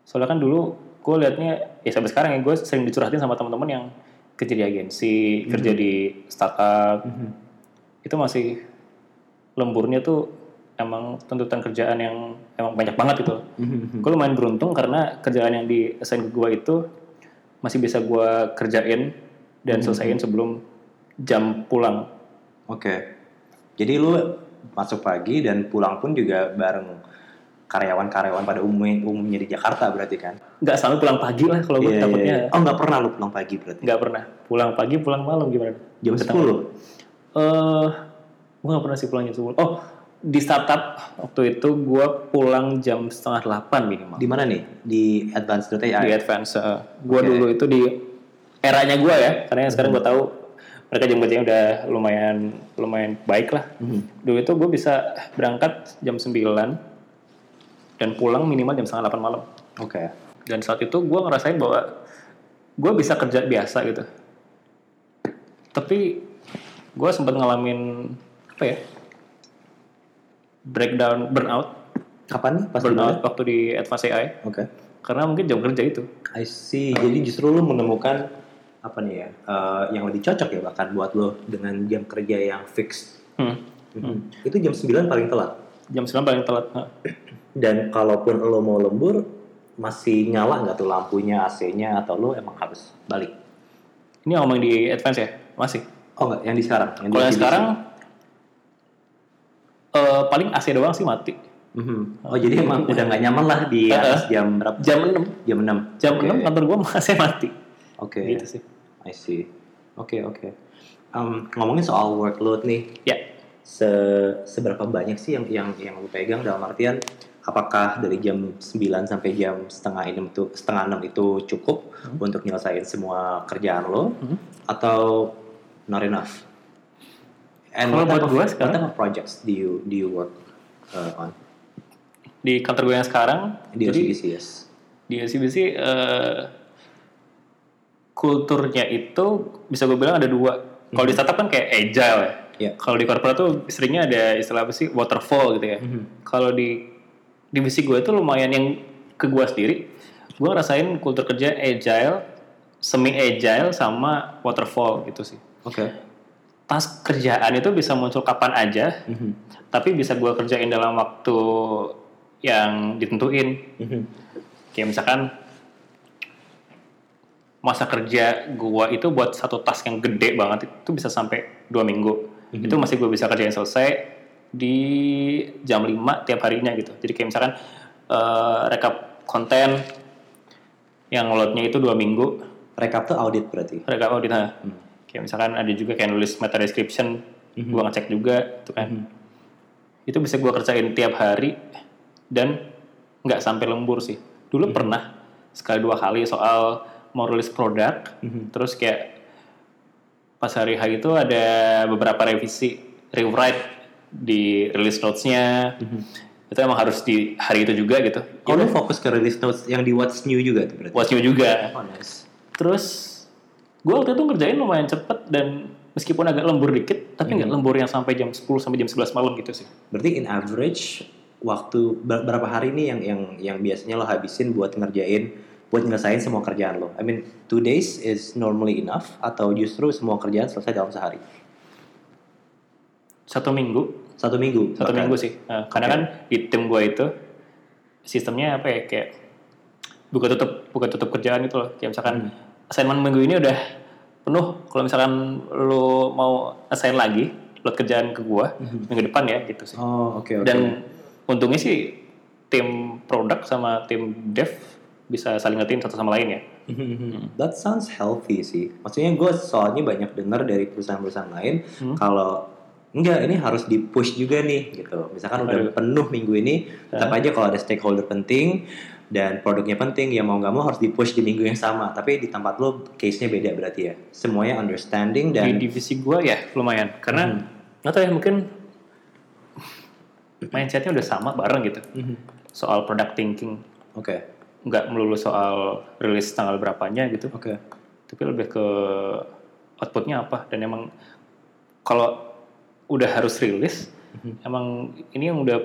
soalnya kan dulu gue liatnya ya sampai sekarang ya gue sering dicurhatin sama teman-teman yang kerja di agensi kerja di startup Mhm. itu masih lemburnya tuh emang tuntutan kerjaan yang emang banyak banget gitu. Gue lumayan beruntung karena kerjaan yang di assign ke gue itu masih bisa gue kerjain dan selesaiin sebelum jam pulang. Oke. Jadi lu masuk pagi dan pulang pun juga bareng karyawan-karyawan pada umumnya, umumnya di Jakarta berarti kan? Nggak selalu pulang pagi lah kalau gue Iya, iya, takutnya. iya. Oh nggak pernah lu pulang pagi berarti? Nggak pernah. Pulang pagi, pulang malam gimana? Jam. 10? Eh, gue nggak pernah sih pulang jam 10. Oh, di startup waktu itu gue pulang jam setengah delapan minimal. Di mana nih? Di advance.ai? di advance. gue Oke. dulu itu di eranya gue ya, karena yang sekarang gue tahu mereka jam kerjanya udah lumayan lumayan baik lah. Dulu itu gue bisa berangkat jam 9 dan pulang minimal jam setengah 8 malam. Oke. Dan saat itu gue ngerasain bahwa gue bisa kerja biasa gitu. Tapi gue sempat ngalamin apa ya? Breakdown, burnout, Kapan nih? Pas burnout waktu di Advance AI. Oke. Karena mungkin jam kerja itu. I see. Jadi justru lu menemukan apa nih ya? eh, yang lebih cocok ya bahkan buat lo dengan jam kerja yang fix. Hmm. Mhm. Itu jam 9 paling telat. Jam 9 paling telat. Dan kalaupun lo mau lembur masih nyala nggak tuh lampunya, AC-nya atau lo emang harus balik? Ini ngomong di advance ya? Masih. Oh nggak, yang di sekarang. Yang di Kalau yang sekarang eh, paling AC doang sih mati. Mhm. Oh jadi emang udah nggak nyaman lah di Eh, atas jam berapa? Jam 6. Jam 6. Jam Oke. 6 kantor gua masih mati. Oke. Gitu sih. I see. Oke oke. Em, ngomongin soal workload nih, Ya. se seberapa banyak sih yang yang yang lu pegang dalam artian apakah dari jam 9 sampai jam setengah enam itu setengah enam itu cukup untuk nyelesain semua kerjaan lo Hmm. atau not enough? And Kalau buat what sekarang- type of projects do you do you work uh, on Di kantor gue yang sekarang, di jadi OCBC yes? di OCBC eh, kulturnya itu bisa gue bilang ada dua. Kalau di startup kan kayak agile ya. Iya. Kalau di corporate tuh seringnya ada istilah apa sih waterfall gitu ya. Kalau di divisi gue itu lumayan yang ke gue sendiri, gue ngerasain kultur kerja agile, semi agile sama waterfall gitu sih. Oke. Task kerjaan itu bisa muncul kapan aja, tapi bisa gue kerjain dalam waktu yang ditentuin. Kayak misalkan masa kerja gua itu buat satu task yang gede banget itu bisa sampai dua minggu. Itu masih gue bisa kerjain selesai di jam 5 tiap harinya gitu. Jadi kayak misalkan eh, rekap konten yang loadnya itu dua minggu, Rekap tuh audit berarti. rekap audit. Nah, Kayak misalkan ada juga kayak nulis meta description, gua ngecek juga, itu kan. Itu bisa gua kerjain tiap hari dan nggak sampai lembur sih. Dulu pernah sekali dua kali soal mau rilis produk, terus kayak pas hari H itu ada beberapa revisi, rewrite di release notes-nya. Itu emang harus di hari itu juga gitu. Oh, lu fokus ke release notes yang di What's New juga tuh berarti? Watch you juga. Oh, nice. Terus gue waktu itu ngerjain lumayan cepet dan meskipun agak lembur dikit, tapi nggak lembur yang sampai jam 10 sampai jam 11 malam gitu sih. Berarti in average waktu ber- berapa hari nih yang yang yang biasanya lo habisin buat ngerjain buat nyelesain semua kerjaan lo? I mean, two days is normally enough atau justru semua kerjaan selesai dalam sehari? Satu minggu, Satu minggu. satu bahkan? minggu sih. Nah, karena kan di tim gue itu sistemnya apa ya kayak buka tutup buka tutup kerjaan itu loh. Kayak misalkan assignment minggu ini udah penuh. Kalau misalkan lo mau assign lagi load kerjaan ke gue minggu depan ya gitu sih. Oh, oke oke. Dan untungnya sih tim produk sama tim dev bisa saling ngertiin satu sama lain ya. That sounds healthy sih. Maksudnya gue soalnya banyak dengar dari perusahaan-perusahaan lain Hmm. kalau enggak ini harus di push juga nih gitu. Misalkan udah Aduh. penuh minggu ini, tetap aja kalau ada stakeholder penting dan produknya penting ya mau nggak mau harus di push di minggu yang sama. Tapi di tempat lo case-nya beda berarti ya. Semuanya understanding dan Di divisi gua ya lumayan karena nggak tahu ya mungkin mindsetnya udah sama bareng gitu. Soal product thinking oke nggak melulu soal rilis tanggal berapanya gitu, oke. tapi lebih ke outputnya apa dan emang kalau udah harus rilis emang ini yang udah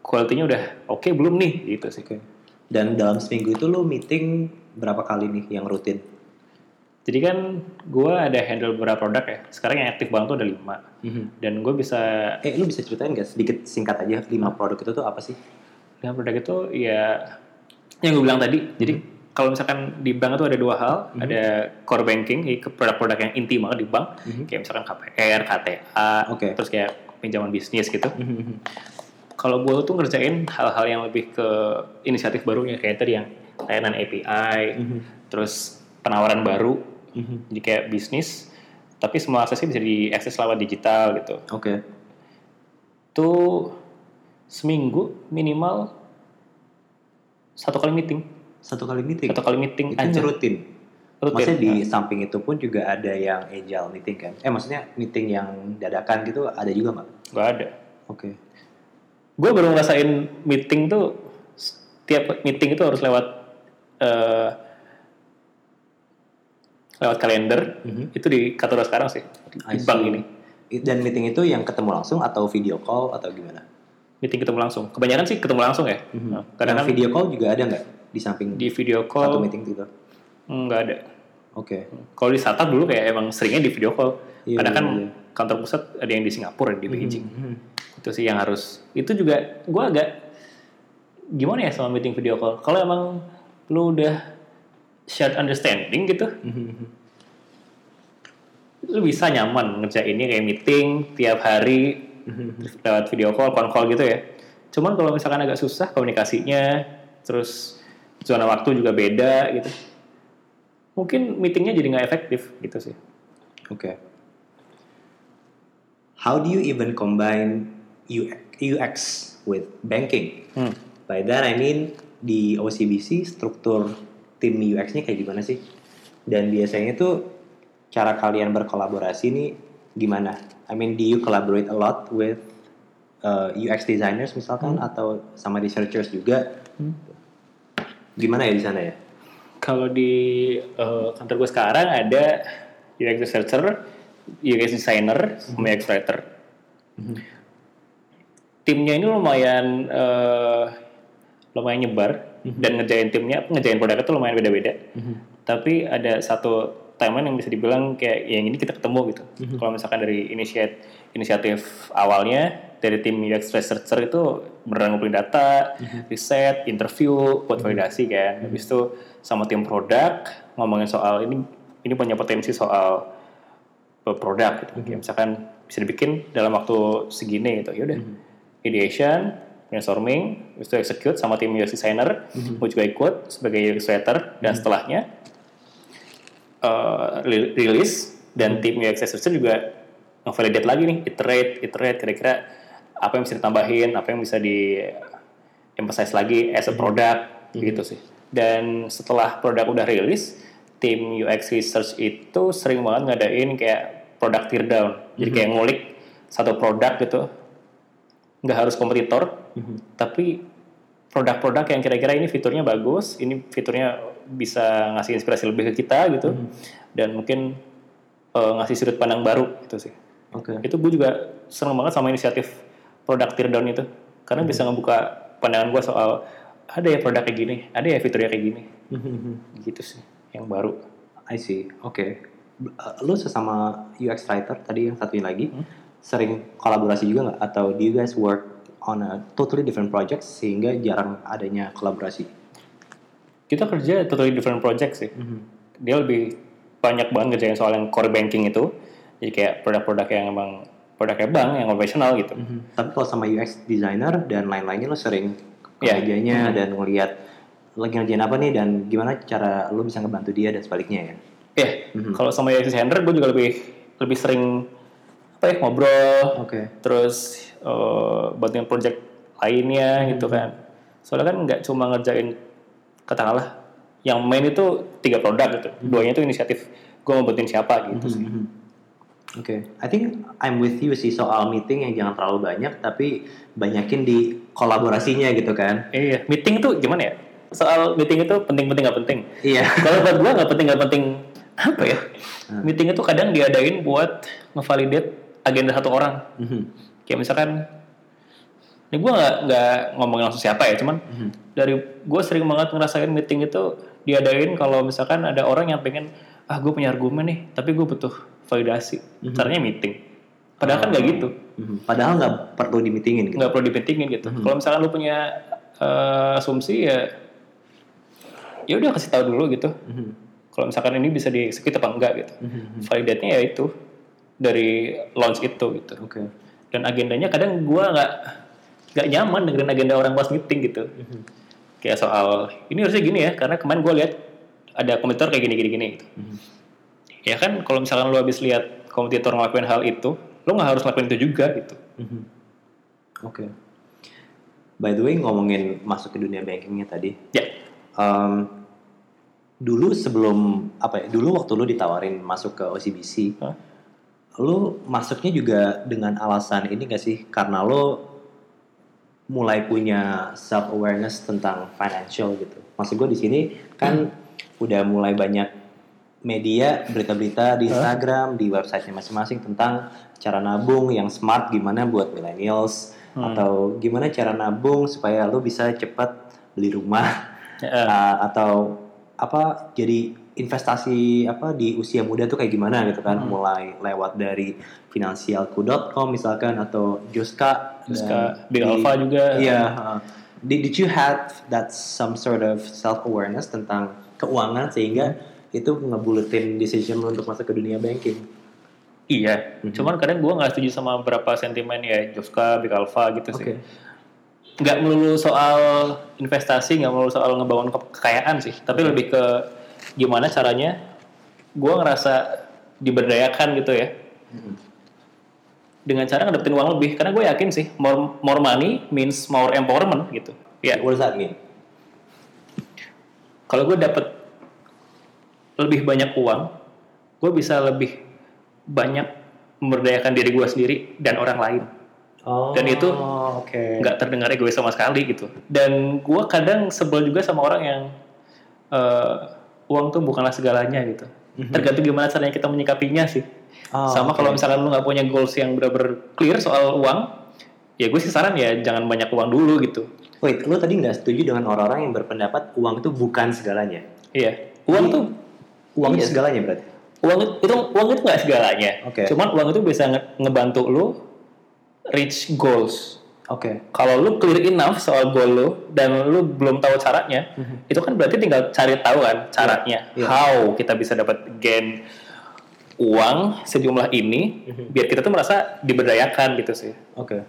quality-nya udah oke belum nih gitu sih. Oke. Dan dalam seminggu itu lo meeting berapa kali nih yang rutin? Jadi kan gue ada handle beberapa produk ya. Sekarang yang aktif banget tuh ada lima. Dan gue bisa Eh, lu bisa ceritain nggak sedikit singkat aja lima produk itu tuh apa sih? dengan produk itu ya yang gue bilang tadi. Jadi kalau misalkan di bank itu ada dua hal, ada core banking, ke produk-produk yang inti banget di bank, kayak misalkan KPR, KTA, Oke. terus kayak pinjaman bisnis gitu. Kalau gue tuh ngerjain hal-hal yang lebih ke inisiatif barunya kayak tadi yang layanan API, terus penawaran baru, jadi kayak bisnis, tapi semua aksesnya bisa diakses lewat digital gitu. Oke. Itu seminggu minimal satu kali meeting, Satu kali meeting. satu kali meeting itu aja. rutin. Rutin. Maksudnya di samping itu pun juga ada yang agile meeting kan? Eh maksudnya meeting yang dadakan gitu ada juga nggak? Gak ada. Oke. Gue baru ngerasain meeting tuh tiap meeting itu harus lewat eh, lewat kalender. Itu di kantor sekarang sih di bank ini. Dan meeting itu yang ketemu langsung atau video call atau gimana? Meeting ketemu langsung. Kebanyakan sih ketemu langsung ya. Nah, Yang kadang kan video call juga ada nggak di samping di video satu call meeting gitu? nggak ada. Oke. Kalau di startup dulu kayak emang seringnya di video call. Iya, Kadang kan iya, iya. kantor pusat ada yang di Singapura, di Beijing. Mhm. Itu sih yang harus. Itu juga gue agak gimana ya sama meeting video call. Kalau emang lu udah shared understanding gitu, Mhm. lu bisa nyaman ngerjainnya kayak meeting tiap hari terus lewat video call, phone call gitu ya. Cuman kalau misalkan agak susah komunikasinya, terus zona waktu juga beda gitu. Mungkin meetingnya jadi nggak efektif gitu sih. Oke. How do you even combine UX with banking? Hmm. By that I mean di OCBC struktur tim UX-nya kayak gimana sih? Dan biasanya tuh cara kalian berkolaborasi nih gimana? I mean, do you collaborate a lot with uh, UX designers misalkan atau sama researchers juga? Gimana ya di sana ya? Kalau di eh, kantor gue sekarang ada UX researcher, UX designer, sama UX writer. Timnya ini lumayan eh, lumayan nyebar dan ngerjain timnya, ngerjain produknya itu lumayan beda-beda. Tapi ada satu timeline yang bisa dibilang kayak yang ini kita ketemu gitu. Kalau misalkan dari inisiat inisiatif awalnya dari tim UX researcher itu beneran ngumpulin data, riset, interview, buat validasi kan. Habis itu sama tim produk ngomongin soal ini ini punya potensi soal produk gitu. Kayak misalkan bisa dibikin dalam waktu segini gitu. Ya udah. Ideation, brainstorming, habis itu execute sama tim UX designer, gue juga ikut sebagai UX writer dan setelahnya uh, li- rilis dan tim UX researcher juga nge-validate lagi nih, iterate, iterate kira-kira apa yang bisa ditambahin, apa yang bisa di emphasize lagi as a product gitu sih. Dan setelah produk udah rilis, tim UX research itu sering banget ngadain kayak product teardown. Jadi kayak ngulik satu produk gitu, nggak harus kompetitor, tapi produk-produk yang kira-kira ini fiturnya bagus, ini fiturnya bisa ngasih inspirasi lebih ke kita gitu, dan mungkin eh, ngasih sudut pandang baru gitu sih. Oke. Itu gue juga seneng banget sama inisiatif produk teardown itu, karena bisa ngebuka pandangan gue soal ada ya produk kayak gini, ada ya fiturnya kayak gini, gitu sih, yang baru. I see. Oke. Uh, Lu sesama UX writer tadi yang satunya lagi sering kolaborasi juga nggak? Atau do you guys work on a totally different project sehingga jarang adanya kolaborasi? Kita kerja totally different project sih. Dia lebih banyak banget ngerjain soal yang core banking itu, jadi kayak produk-produk yang emang produknya bank yang operasional gitu. Tapi kalau sama UX designer dan lain-lainnya lo sering ke Iya. mejanya dan ngelihat lagi ngerjain apa nih dan gimana cara lo bisa ngebantu dia dan sebaliknya ya? Ya, kalau sama UX designer gue juga lebih lebih sering apa ya ngobrol, Oke. terus eh, bantuin project lainnya gitu kan. Soalnya kan nggak cuma ngerjain katakanlah yang main itu tiga produk gitu, duanya itu inisiatif gue mau bantuin siapa gitu sih. Oke, I think I'm with you sih soal meeting yang jangan terlalu banyak, tapi banyakin di kolaborasinya gitu kan? Iya, meeting itu gimana ya? Soal meeting itu penting-penting nggak penting. Iya. Kalau buat gue nggak penting nggak penting apa ya? Meeting itu kadang diadain buat ngevalidate agenda satu orang. Kayak misalkan, ini gue nggak nggak ngomongin langsung siapa ya, cuman dari gue sering banget ngerasain meeting itu diadain kalau misalkan ada orang yang pengen ah gue punya argumen nih, tapi gue butuh validasi. Mhm. Caranya meeting. Padahal kan nggak gitu, Mhm. Padahal nggak perlu dimitingin gitu. nggak perlu dipentingin gitu. Mhm. Kalau misalkan lu punya eh, asumsi ya, ya udah kasih tahu dulu gitu. Mhm. Kalau misalkan ini bisa dieksekusi apa enggak gitu. Mhm. Validate-nya ya itu dari launch itu gitu. Oke. Dan agendanya kadang gua nggak nggak nyaman dengerin agenda orang pas meeting gitu. Mhm. Kayak soal ini harusnya gini ya, karena kemarin gua lihat ada kompetitor kayak gini gini gini gitu. Mhm. Ya kan kalau misalkan lu habis lihat kompetitor ngelakuin hal itu, lu nggak harus ngelakuin itu juga gitu. Mhm. Oke. By the way ngomongin masuk ke dunia bankingnya tadi, Ya, em, dulu sebelum apa ya? Dulu waktu lu ditawarin masuk ke OCBC, Hah? lu masuknya juga dengan alasan ini gak sih? Karena lu mulai punya self awareness tentang financial gitu. Maksud gue di sini kan udah mulai banyak media berita-berita di? Instagram, di websitenya masing-masing tentang cara nabung yang smart gimana buat millennials Hmm. atau gimana cara nabung supaya lu bisa cepat beli rumah Ya, uh, atau apa jadi investasi apa di usia muda tuh kayak gimana gitu kan Hmm. mulai lewat dari finansialku.com misalkan atau Juska Big di- Alpha juga. Iya. uh, did, did you have that some sort of self awareness tentang keuangan sehingga itu ngebuletin decision lu untuk masuk ke dunia banking? Iya, Mhm. cuman kadang gua nggak setuju sama beberapa sentimen ya Joska, Big Alpha gitu sih. Nggak melulu soal investasi, nggak melulu soal ngebangun ke- kekayaan sih, tapi lebih ke gimana caranya gue ngerasa diberdayakan gitu ya, Mhm. dengan cara ngedapetin uang lebih. Karena gue yakin sih, more, more money means more empowerment gitu. Ya, What does that mean? kalau gue dapet lebih banyak uang, gue bisa lebih banyak memberdayakan diri gue sendiri dan orang lain. Oh, Dan itu oke. nggak terdengar egois sama sekali gitu. Dan gue kadang sebel juga sama orang yang eh, uang tuh bukanlah segalanya gitu. Mhm. Tergantung gimana caranya kita menyikapinya sih. Oh, sama oke. kalau misalkan lu nggak punya goals yang benar-benar clear soal uang, ya gue sih saran ya jangan banyak uang dulu gitu. Wait, lu tadi nggak setuju dengan orang-orang yang berpendapat uang itu bukan segalanya? Iya, uang Iya. tuh Uang Iya. itu segalanya berarti? uang itu itu- uang itu nggak segalanya. Oke. Cuman uang itu bisa nge- ngebantu lu reach goals. Oke. Kalau lu clear enough soal goal lu dan lu belum tahu caranya, itu kan berarti tinggal cari tahu kan caranya. Iya. How kita bisa dapat gain uang sejumlah ini biar kita tuh merasa diberdayakan gitu sih. Oke.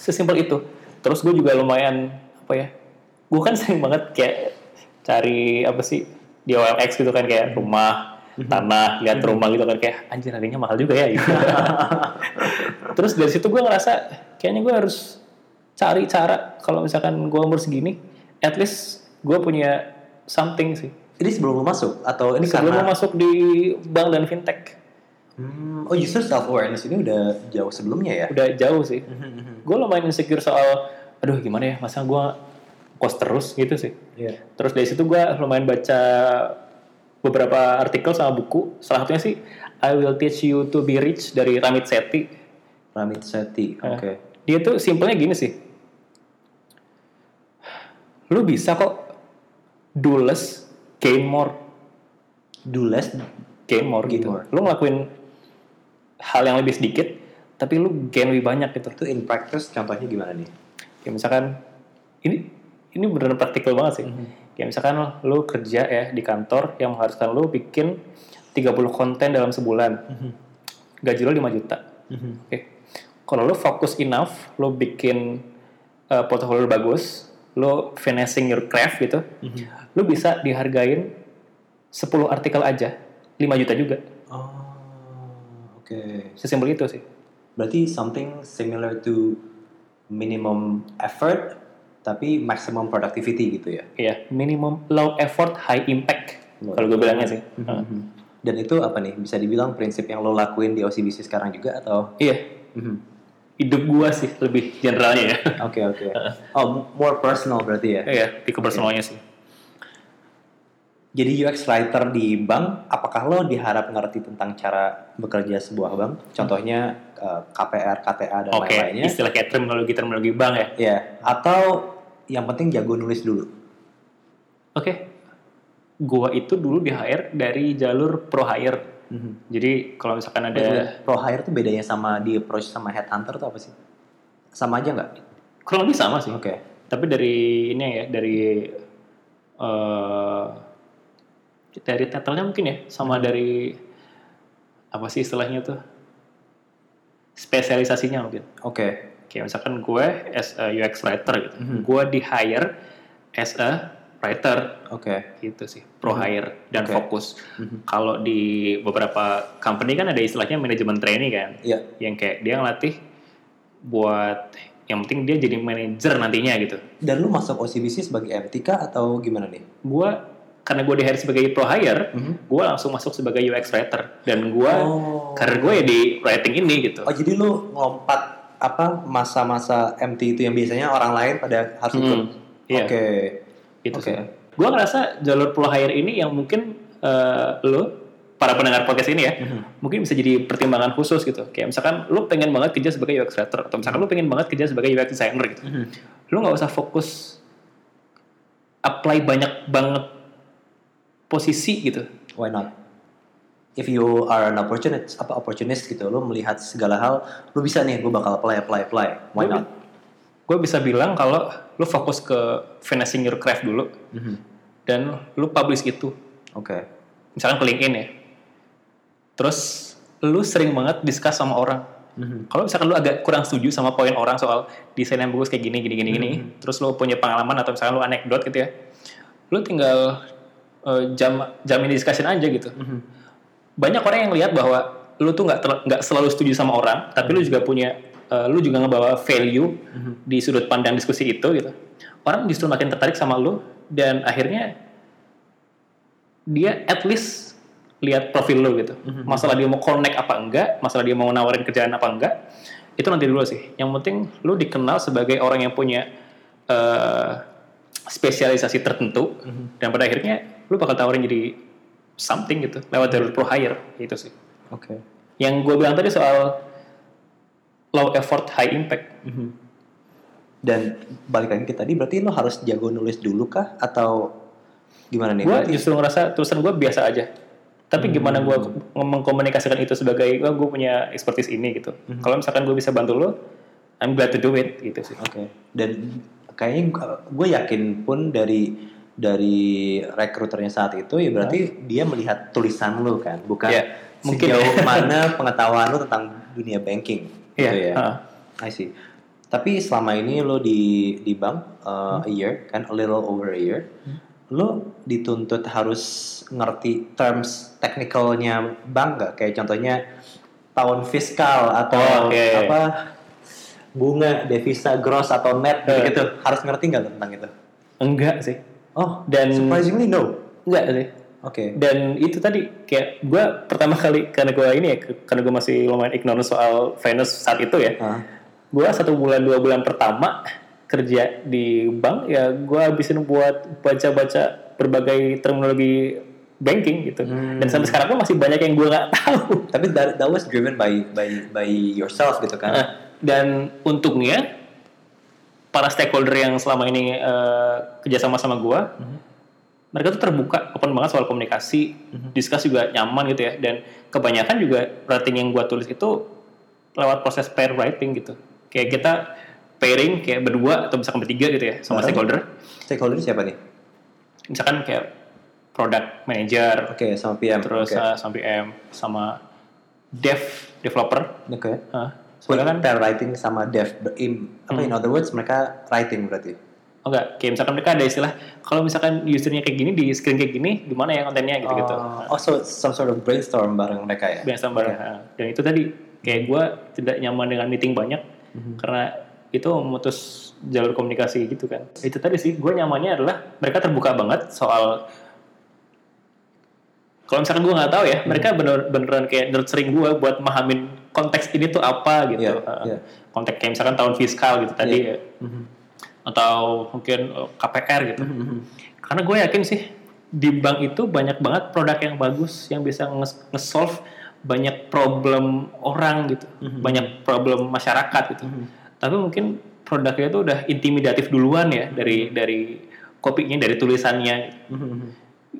Sesimpel itu. Terus gue juga lumayan apa ya? Gue kan sering banget kayak cari apa sih di OLX gitu kan kayak rumah, tanah, lihat rumah gitu kan kayak anjir harganya mahal juga ya gitu. Terus dari situ gue ngerasa kayaknya gue harus cari cara kalau misalkan gue umur segini, at least gue punya something sih. Ini sebelum lu masuk atau ini Sebelum karena masuk di bank dan fintech, Hmm, oh justru self awareness ini udah jauh sebelumnya ya? udah jauh sih. Gue lumayan insecure soal, aduh gimana ya, masa gue kos terus gitu sih. Iya. Terus dari situ gue lumayan baca beberapa artikel sama buku. Salah satunya sih I Will Teach You to Be Rich dari Ramit Sethi. Ramit Sethi. Eh. Oke. Dia tuh simpelnya gini sih. Lu bisa kok do less, gain more, Do less. gain more Gain gitu. more. Lu ngelakuin hal yang lebih sedikit, tapi lu gain lebih banyak gitu. Itu in practice contohnya gimana nih? Kayak misalkan ini ini beneran praktikal banget sih. Kayak misalkan lu kerja ya di kantor yang mengharuskan lu bikin 30 konten dalam sebulan. Gaji lu 5 juta. Oke. Kalau lu fokus enough, lu bikin uh, portfolio lu bagus, lu finishing your craft gitu, lu bisa dihargain 10 artikel aja, 5 juta juga. Oh, oke. Sesimpel itu sih. Berarti something similar to minimum effort tapi maximum productivity gitu ya? Iya, minimum low effort, high impact. Kalau gue bilangnya sih. Uh, Dan itu apa nih? Bisa dibilang prinsip yang lo lakuin di OCBC sekarang juga atau? Iya, Mhm. hidup gua sih lebih generalnya ya. Oke oke. Oh more personal berarti ya? Iya, di kebersamaan sih. Jadi UX writer di bank, apakah lo diharap ngerti tentang cara bekerja sebuah bank? Contohnya eh, KPR, KTA dan Oke, lain-lainnya. istilah kayak terminologi terminologi bank ya. Ya, atau yang penting jago nulis dulu. Oke, gua itu dulu di hire dari jalur pro hire. Mhm. Jadi kalau misalkan ada Pro hire tuh bedanya sama di approach sama headhunter tuh apa sih? Sama aja nggak? kurang lebih sama sih. Oke. Tapi dari ini ya dari eh dari title-nya mungkin ya sama dari apa sih istilahnya tuh spesialisasinya mungkin. Oke. Kayak misalkan gue as a UX writer gitu, Mhm. gue di hire as a writer Oke. gitu sih, pro hire dan Oke. fokus. Mhm. Kalau di beberapa company kan ada istilahnya manajemen trainee kan, Iya. yang kayak dia ngelatih buat yang penting dia jadi manajer nantinya gitu. Dan lu masuk OCBC sebagai MT kah atau gimana nih? Gue karena gue di hire sebagai pro hire, Mhm. gue langsung masuk sebagai UX writer dan gue Oh. karir gue ya di writing ini gitu. Oh jadi lu ngelompat apa masa-masa MT itu yang biasanya orang lain pada harus ikut? Hmm, iya. Oke. Itu Oke. sih. Gue ngerasa jalur pro hire ini yang mungkin eh, lo para pendengar podcast ini ya Mhm. mungkin bisa jadi pertimbangan khusus gitu. Kayak misalkan lo pengen banget kerja sebagai UX writer atau misalkan lo pengen banget kerja sebagai UX designer gitu. Mhm. Lo nggak usah fokus apply banyak banget posisi gitu. Why not? If you are an opportunist, apa opportunist gitu, lu melihat segala hal, lu bisa nih, gue bakal apply, apply, apply. Why Gue not? gue bisa bilang kalau lo fokus ke finishing your craft dulu Mhm. dan lo publish itu. Oke. Misalkan ke LinkedIn ya. Terus lu sering banget discuss sama orang. Mhm. Kalau misalkan lu agak kurang setuju sama poin orang soal desain yang bagus kayak gini gini gini gini, terus lu punya pengalaman atau misalkan lu anekdot gitu ya. Lu tinggal eh, jam jamin discussion aja gitu. Mhm. Banyak orang yang lihat bahwa lu tuh nggak nggak selalu setuju sama orang, tapi lu juga punya eh, lu juga ngebawa value di sudut pandang diskusi itu gitu. Orang justru makin tertarik sama lu dan akhirnya dia at least lihat profil lu gitu. Masalah dia mau connect apa enggak, masalah dia mau nawarin kerjaan apa enggak, itu nanti dulu sih. Yang penting lu dikenal sebagai orang yang punya eh, spesialisasi tertentu dan pada akhirnya lu bakal tawarin jadi something gitu lewat jalur pro hire itu sih. Oke. Yang gue bilang tadi soal low effort high impact. Mhm. Dan balik lagi ke tadi, berarti lo harus jago nulis dulu kah? Atau gimana nih? gue justru ngerasa tulisan gue biasa aja tapi gimana gue mengkomunikasikan itu sebagai gue gue punya expertise ini gitu kalau misalkan gue bisa bantu lo I'm glad to do it gitu sih Oke. Dan kayaknya gue yakin pun dari dari rekruternya saat itu ya berarti dia melihat tulisan lu kan, bukan Ya, mungkin sejauh ya. mana pengetahuan lu tentang dunia banking. Iya, gitu ya. ha. I see. Tapi selama ini lo di di bank uh, a year kan a little over a year, lo dituntut harus ngerti terms technicalnya bank nggak? Kayak contohnya tahun fiskal atau Oh, oke. apa bunga devisa gross atau net Eh. gitu harus ngerti nggak tentang itu? enggak sih Oh, Dan- surprisingly no. enggak sih Oke. dan itu tadi kayak gue pertama kali karena gue ini ya karena gue masih lumayan ignorant soal finance saat itu ya Ah, gue satu bulan dua bulan pertama kerja di bank ya gue habisin buat baca-baca berbagai terminologi banking gitu dan sampai sekarang pun masih banyak yang gue nggak tahu Tapi that, that was driven by by by yourself gitu kan? Nah, dan untungnya para stakeholder yang selama ini eh, kerjasama sama gue mereka tuh terbuka open banget soal komunikasi diskus juga nyaman gitu ya dan kebanyakan juga writing yang gue tulis itu lewat proses pair writing gitu kayak kita pairing kayak berdua atau misalkan bertiga gitu ya sama stakeholder Stakeholder siapa nih? misalkan kayak product manager Oke, sama PM. terus Oke. eh, sama PM sama dev developer Oke. Nah, So, sebenarnya kan pair writing sama dev in, apa in other words mereka writing berarti. Oh enggak, kayak misalkan mereka ada istilah kalau misalkan usernya kayak gini di screen kayak gini, gimana ya kontennya gitu-gitu. Oh, oh, so some sort of brainstorm bareng mereka ya. Biasa bareng. Nah, Dan itu tadi kayak gue tidak nyaman dengan meeting banyak karena itu memutus jalur komunikasi gitu kan. Itu tadi sih gue nyamannya adalah mereka terbuka banget soal kalau misalkan gue nggak tahu ya, mereka bener beneran kayak nurturing gue buat mahamin konteks ini tuh apa gitu. Uh, iya. Konteks kayak misalkan tahun fiskal gitu tadi Iya. ya. atau mungkin uh, KPR gitu. Karena gue yakin sih di bank itu banyak banget produk yang bagus yang bisa nge- nge-solve banyak problem orang gitu, banyak problem masyarakat gitu. Tapi mungkin produknya itu udah intimidatif duluan ya dari dari kopinya, dari tulisannya.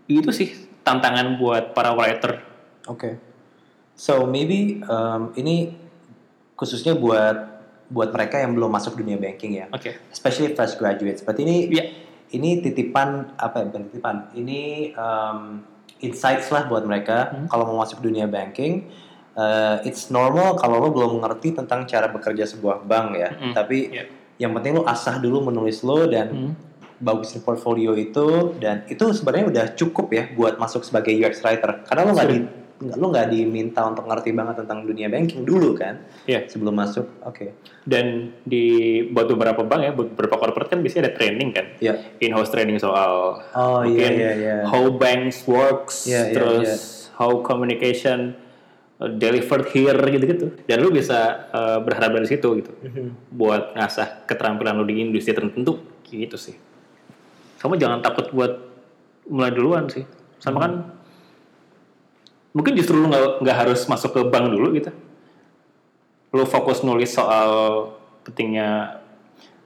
itu sih tantangan buat para writer Oke. So maybe um, ini khususnya buat buat mereka yang belum masuk dunia banking ya. oke Especially fresh graduates. Berarti ini Iya. ini titipan apa ya? Bukan titipan. Ini um, insights lah buat mereka Hmm. kalau mau masuk dunia banking. uh, it's normal kalau lo belum mengerti tentang cara bekerja sebuah bank ya. Mm-mm. Tapi Iya. yang penting lo asah dulu menulis lo dan Hmm. bagusin portfolio itu dan itu sebenarnya udah cukup ya buat masuk sebagai UX writer karena lo nggak di nggak- lo nggak diminta untuk ngerti banget tentang dunia banking dulu kan Iya. sebelum masuk oke dan di buat beberapa bank ya beberapa corporate kan biasanya ada training kan ya in-house training soal oh iya mungkin iya iya how banks works, Iya, iya, terus iya. how communication uh, delivered here gitu-gitu. Dan lu bisa uh, berharap dari situ gitu, Mhm. buat ngasah keterampilan lu di industri tertentu gitu sih. Sama jangan takut buat mulai duluan sih. Sama kan mungkin justru lu nggak nggak harus masuk ke bank dulu gitu. Lu fokus nulis soal pentingnya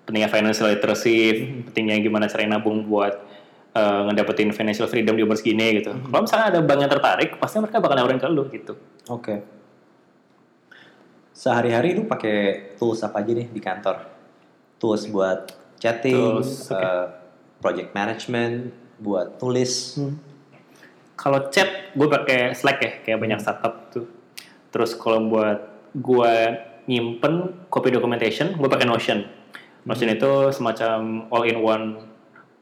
pentingnya financial literacy, pentingnya gimana cara nabung buat uh, ngedapetin financial freedom di umur segini gitu. Kalau misalnya ada bank yang tertarik, pasti mereka bakal nawarin ke lu gitu. oke sehari-hari lu pakai tools apa aja nih di kantor tools buat chatting Tools, oke. uh, project management buat tulis Kalau chat, gue pakai Slack ya, kayak banyak startup tuh. Terus kalau buat gue nyimpen copy documentation, gue pakai Notion. Notion itu semacam all-in-one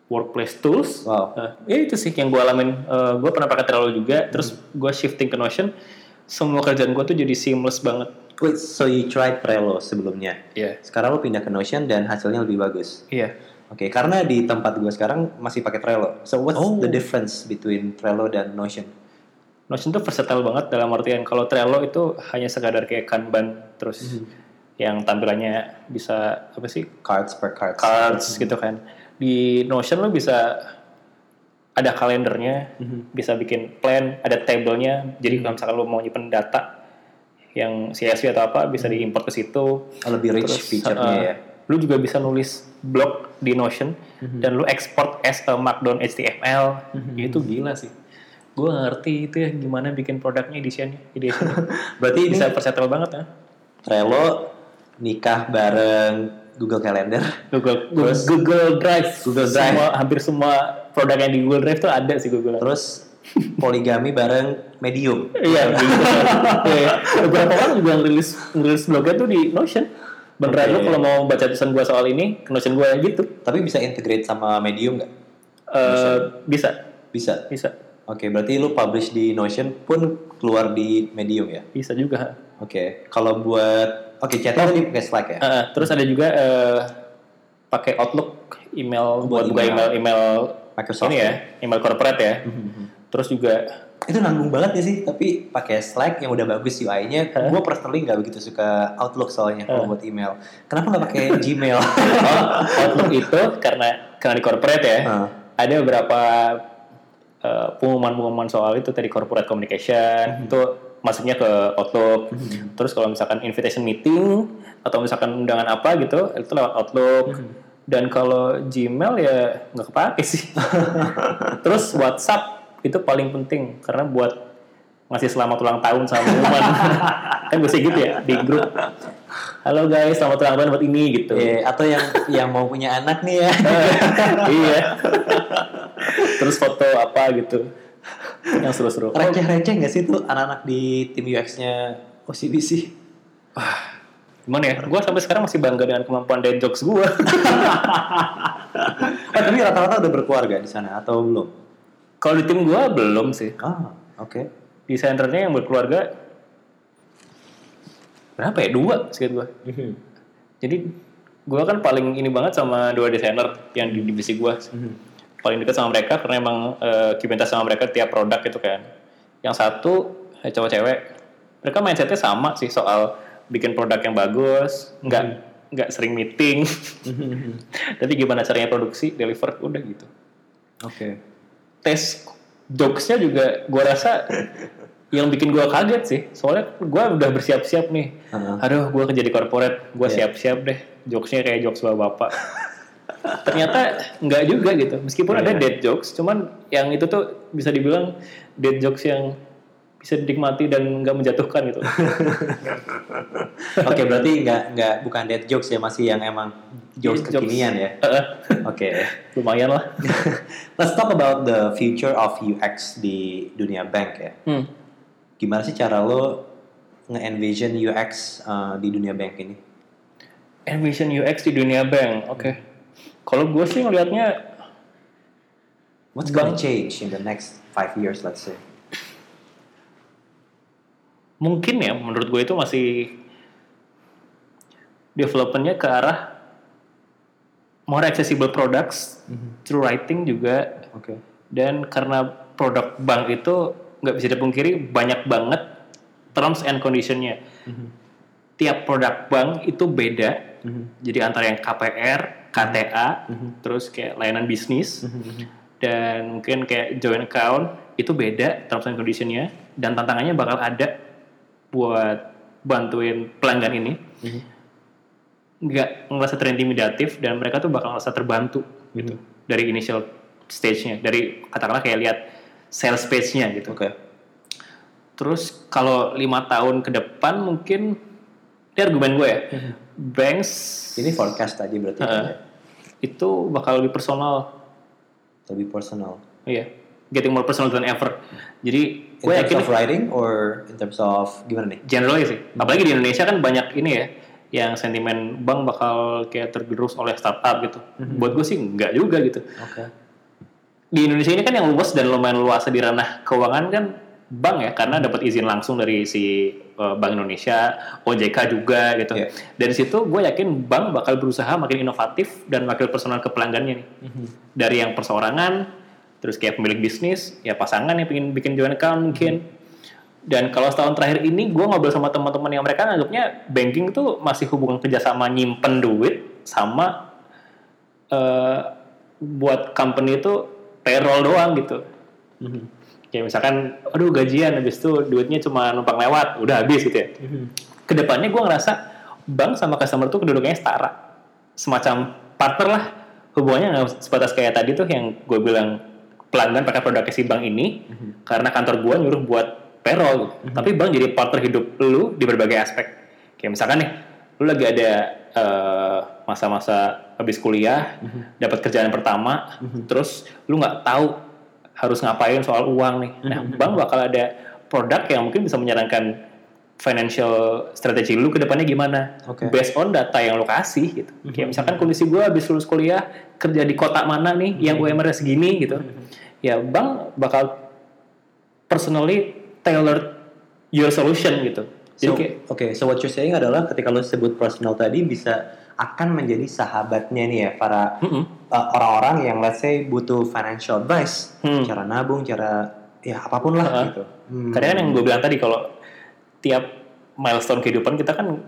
workplace tools. wow Eh, ya itu sih yang gue alamin. gue pernah pakai Trello juga, terus gue shifting ke Notion. Semua kerjaan gue tuh jadi seamless banget. Wait, so you tried Trello sebelumnya Iya. sekarang lu pindah ke Notion dan hasilnya lebih bagus Iya. Oke, karena di tempat gue sekarang masih pakai Trello. So what's Oh. the difference between Trello dan Notion? Notion tuh versatile banget dalam artian kalau Trello itu hanya sekadar kayak Kanban terus yang tampilannya bisa apa sih Cards per cards. cards gitu kan. Di Notion lo bisa ada kalendernya, bisa bikin plan, ada tabelnya. Jadi kalau misalkan lo mau nyimpen data yang CSV atau apa bisa diimport ke situ. Lebih rich feature-nya uh, ya. Lu juga bisa nulis blog di Notion dan lu export as a Markdown HTML. Itu gila sih. Gue ngerti itu ya gimana bikin produknya editionnya. editionnya. Berarti ini bisa versatile banget ya. Trello nikah bareng Google Calendar. Google Google, Google Drive. Google Drive. Semua, hampir semua produk yang di Google Drive tuh ada sih Google. Terus poligami bareng Medium. Iya, gitu. Iya. Beberapa orang juga ngerilis ngerilis blognya tuh di Notion. Beneran Oke. lu kalau mau baca tulisan gua soal ini, ke Notion gua gitu. Tapi bisa integrate sama Medium nggak? Eh, bisa, Bisa. bisa, Oke, berarti lu publish di Notion pun keluar di Medium ya? bisa juga. Oke, kalau buat oke chatting tadi pakai Slack ya? Eh, terus ada juga eh, pakai Outlook email buat Buat buka email email. email Microsoft ini ya, email corporate ya. Mhm. Terus juga itu nanggung banget ya sih tapi pakai Slack yang udah bagus UI-nya gue personally nggak begitu suka Outlook soalnya kalau buat email kenapa nggak pakai Gmail oh, Outlook itu karena karena di corporate ya. Ada beberapa eh, pengumuman-pengumuman soal itu tadi corporate communication itu masuknya ke Outlook. Terus kalau misalkan invitation meeting atau misalkan undangan apa gitu itu lewat Outlook. Dan kalau Gmail ya nggak kepake sih. Terus WhatsApp itu paling penting karena buat ngasih selamat ulang tahun sama pengumuman. kan biasa gitu ya di grup. Halo guys, selamat ulang tahun buat ini gitu. Eh, atau yang yang mau punya anak nih ya iya. Terus foto apa gitu. Yang seru-seru. receh-receh nggak sih tuh anak-anak di tim UX-nya OCBC Gimana ya? Gue sampai sekarang masih bangga dengan kemampuan dad jokes gue. eh tapi rata-rata udah berkeluarga di sana atau belum Kalau di tim gue belum sih. ah oke Desainernya yang berkeluarga berapa ya? Dua sih gue. Jadi gue kan paling ini banget sama dua desainer yang di divisi gue. Paling dekat sama mereka karena emang kibintas sama mereka tiap produk gitu kan. Yang satu eh, cowok cewek. Mereka mindsetnya sama sih soal bikin produk yang bagus, nggak nggak sering meeting. Tapi gimana caranya produksi, deliver, udah gitu. oke tes jokesnya juga gue rasa yang bikin gue kaget sih soalnya gue udah bersiap-siap nih Heeh. aduh gue kerja di corporate gue Iya. siap-siap deh jokesnya kayak jokes bapak bapak ternyata nggak juga gitu meskipun Iya, ada iya. dead jokes cuman yang itu tuh bisa dibilang dead jokes yang bisa dinikmati dan nggak menjatuhkan gitu Oke, berarti nggak nggak bukan dead jokes ya, masih yang emang jokes Dead jokes. kekinian ya. Eh, Oke. lumayan lah Let's talk about the future of UX di dunia bank ya. Hmm. Gimana sih cara lo nge-envision UX uh, di dunia bank ini? Envision UX di dunia bank oke kalau gue sih ngelihatnya What's gonna Bank- change in the next five years, let's say? Mungkin ya menurut gue itu masih developmentnya ke arah more accessible products through writing juga. Oke. dan karena produk bank itu nggak bisa dipungkiri banyak banget terms and conditionnya. Tiap produk bank itu beda. Jadi antara yang KPR, KTA, terus kayak layanan bisnis. Dan mungkin kayak joint account itu beda terms and conditionnya. Dan tantangannya bakal ada buat bantuin pelanggan ini nggak ngerasa terintimidatif dan mereka tuh bakal ngerasa terbantu gitu dari initial stage-nya. Dari katakanlah kayak lihat sales page-nya gitu. Oke. terus kalau lima tahun ke depan mungkin ini argumen gue ya banks Ini forecast tadi berarti ya? itu bakal lebih personal. Lebih personal. iya. Getting more personal than ever. Jadi In gue terms yakin of writing or in terms of gimana nih? generally sih apalagi di Indonesia kan banyak ini ya yang sentimen bank bakal kayak tergerus oleh startup gitu buat gue sih enggak juga gitu Oke. di Indonesia ini kan yang luas dan lumayan luas di ranah keuangan kan bank ya karena dapat izin langsung dari si uh, Bank Indonesia, OJK juga gitu. Iya. Dari situ gue yakin bank bakal berusaha makin inovatif dan makin personal ke pelanggannya nih. Dari yang perseorangan, terus kayak pemilik bisnis, ya pasangan yang pengen bikin joint account mungkin. Dan kalau setahun terakhir ini gue ngobrol sama teman-teman yang mereka nganggapnya banking tuh masih hubungan kerjasama nyimpen duit sama eh, buat company itu payroll doang gitu. Kayak misalkan, aduh gajian habis itu duitnya cuma numpang lewat, udah habis gitu ya. Ke depannya gue ngerasa bank sama customer tuh kedudukannya setara, semacam partner lah. Hubungannya nggak sebatas kayak tadi tuh yang gue bilang pelanggan pakai produknya si bank ini, karena kantor gue nyuruh buat payroll. gitu. Tapi bank jadi partner hidup lu di berbagai aspek. Kayak misalkan nih, lu lagi ada eh, masa-masa habis kuliah, dapat kerjaan pertama, terus lu nggak tahu harus ngapain soal uang nih. Nah, bank bakal ada produk yang mungkin bisa menyarankan financial strategi lu ke depannya gimana. Oke. Based on data yang lu kasih gitu. Kayak misalkan kondisi gue habis lulus kuliah, kerja di kota mana nih yang UMR segini gitu. Ya, bank bakal personally tailored your solution gitu. Jadi So, kayak Oke, so what you're saying adalah ketika lo sebut personal tadi bisa akan menjadi sahabatnya nih ya para Mm-mm. uh, orang-orang yang let's say butuh financial advice, Hmm. cara nabung, cara ya apa pun lah Uh-uh. gitu. Hmm. Karena kan yang gue bilang tadi kalau tiap milestone kehidupan kita kan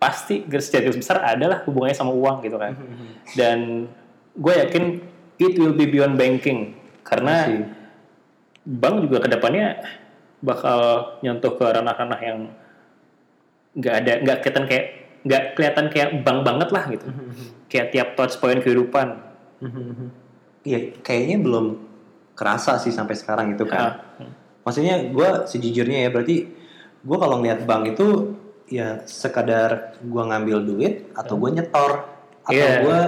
pasti secara garis besar adalah hubungannya sama uang gitu kan. Dan gue yakin it will be beyond banking karena bank juga ke depannya bakal nyentuh ke ranah-ranah yang nggak ada nggak kelihatan kayak nggak kelihatan kayak bank banget lah gitu. kayak tiap touch point kehidupan. Iya, kayaknya belum kerasa sih sampai sekarang itu kan. Ah. Maksudnya gue sejujurnya ya berarti gue kalau ngeliat bank itu ya sekadar gue ngambil duit atau gue nyetor atau Iya. gue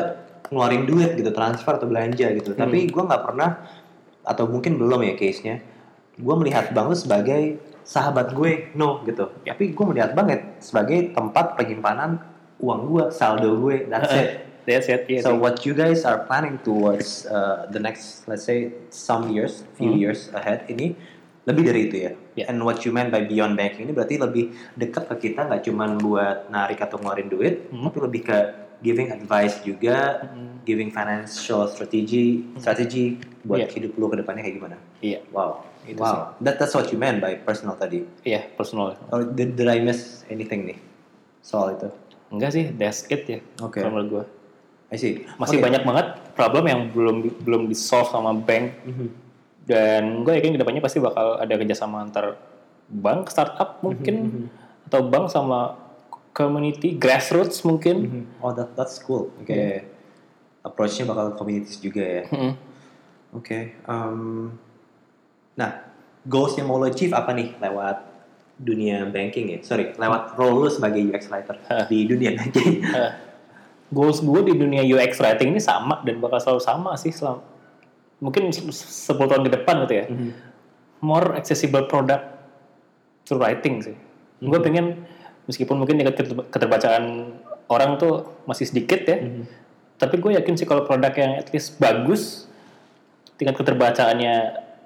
ngeluarin duit gitu transfer atau belanja gitu. Tapi Hmm. gue nggak pernah atau mungkin belum ya case nya. Gue melihat bank itu sebagai sahabat gue, no gitu. Ya. Tapi gue melihat banget sebagai tempat penyimpanan uang gue, saldo gue, that's it. That's it. iya So what you guys are planning towards uh, the next, let's say, some years, few Hmm. years ahead ini lebih dari itu ya. Yeah. And what you meant by beyond banking ini berarti lebih dekat ke kita nggak cuman buat narik atau ngeluarin duit, Hmm. tapi lebih ke giving advice juga, giving financial strategy, strategy buat Yeah. hidup lu ke depannya kayak gimana. Iya, Wow, Itu wow. That, that's what you meant by personal tadi. iya personal. Or did, did I miss anything nih soal itu? Enggak sih, that's it ya. Oke. Kalau menurut gue. I see. Masih Oke. banyak banget problem yang belum belum di solve sama bank. Mhm. Dan gue yakin ke depannya pasti bakal ada kerjasama antar bank, startup mungkin, atau bank sama community, grassroots mungkin. Oh, that that's cool. Oke. approach-nya bakal communities juga ya. Mm-mm. Oke. um, nah, goals yang mau lo achieve apa nih lewat dunia banking ya? Sorry, lewat role lo sebagai UX writer Hah. di dunia banking. Eh, goals gue di dunia UX writing ini sama dan bakal selalu sama sih selama mungkin se- 10 tahun ke depan gitu ya. More accessible product to writing sih. Gue pengen meskipun mungkin tingkat keter- keterbacaan orang tuh masih sedikit ya, tapi gue yakin sih kalau produk yang at least bagus, tingkat keterbacaannya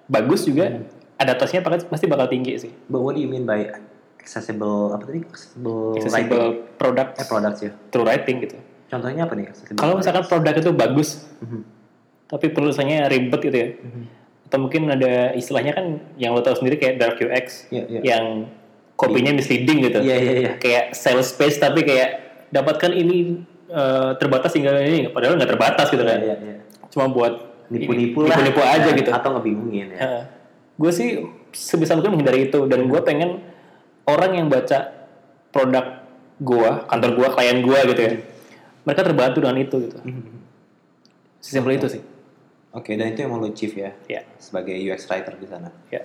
bagus juga, adaptasinya pasti- bakal tinggi sih. But what do you mean by accessible apa tadi? Accessible, Accessible product Eh, products ya. through writing gitu. Contohnya apa nih? Kalau misalkan produk itu bagus, Mhm. Tapi penulisannya ribet gitu ya, atau mungkin ada istilahnya kan yang lo tahu sendiri kayak dark UX, Iya, iya. yang kopinya misleading gitu, Iya, iya, iya. kayak sales space tapi kayak dapatkan ini eh, terbatas hingga ini, padahal nggak terbatas gitu kan, Iya, iya, iya. cuma buat Nipu-nipu lah. nipu-nipu aja Ya, gitu. Atau ngebingungin ya. gue sih sebisa mungkin menghindari itu dan gue pengen orang yang baca produk gue, kantor gue, klien gue gitu ya, mereka terbantu dengan itu gitu. Sesimpel itu sih. Oke, dan itu yang mau lo achieve ya Ya, sebagai UX writer di sana. ya.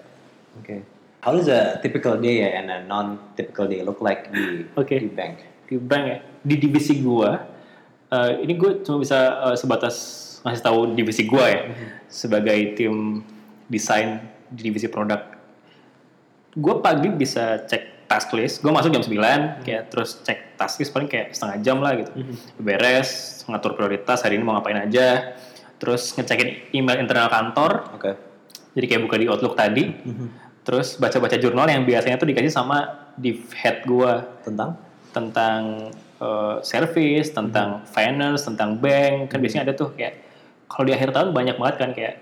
Oke. How does a typical day ya and a non-typical day look like di Oke. di bank? Di bank ya. Di divisi gua, eh, ini gue cuma bisa eh, sebatas ngasih tahu divisi gua ya, sebagai tim desain di divisi produk. Gue pagi bisa cek task list, gue masuk jam 9, kayak terus cek task list paling kayak setengah jam lah gitu. Beres, ngatur prioritas hari ini mau ngapain aja, terus ngecekin email internal kantor, Oke. jadi kayak buka di Outlook tadi, terus baca-baca jurnal yang biasanya tuh dikasih sama div head gua. Tentang? tentang eh, service, tentang finance, tentang bank, kan biasanya ada tuh kayak kalau di akhir tahun banyak banget kan kayak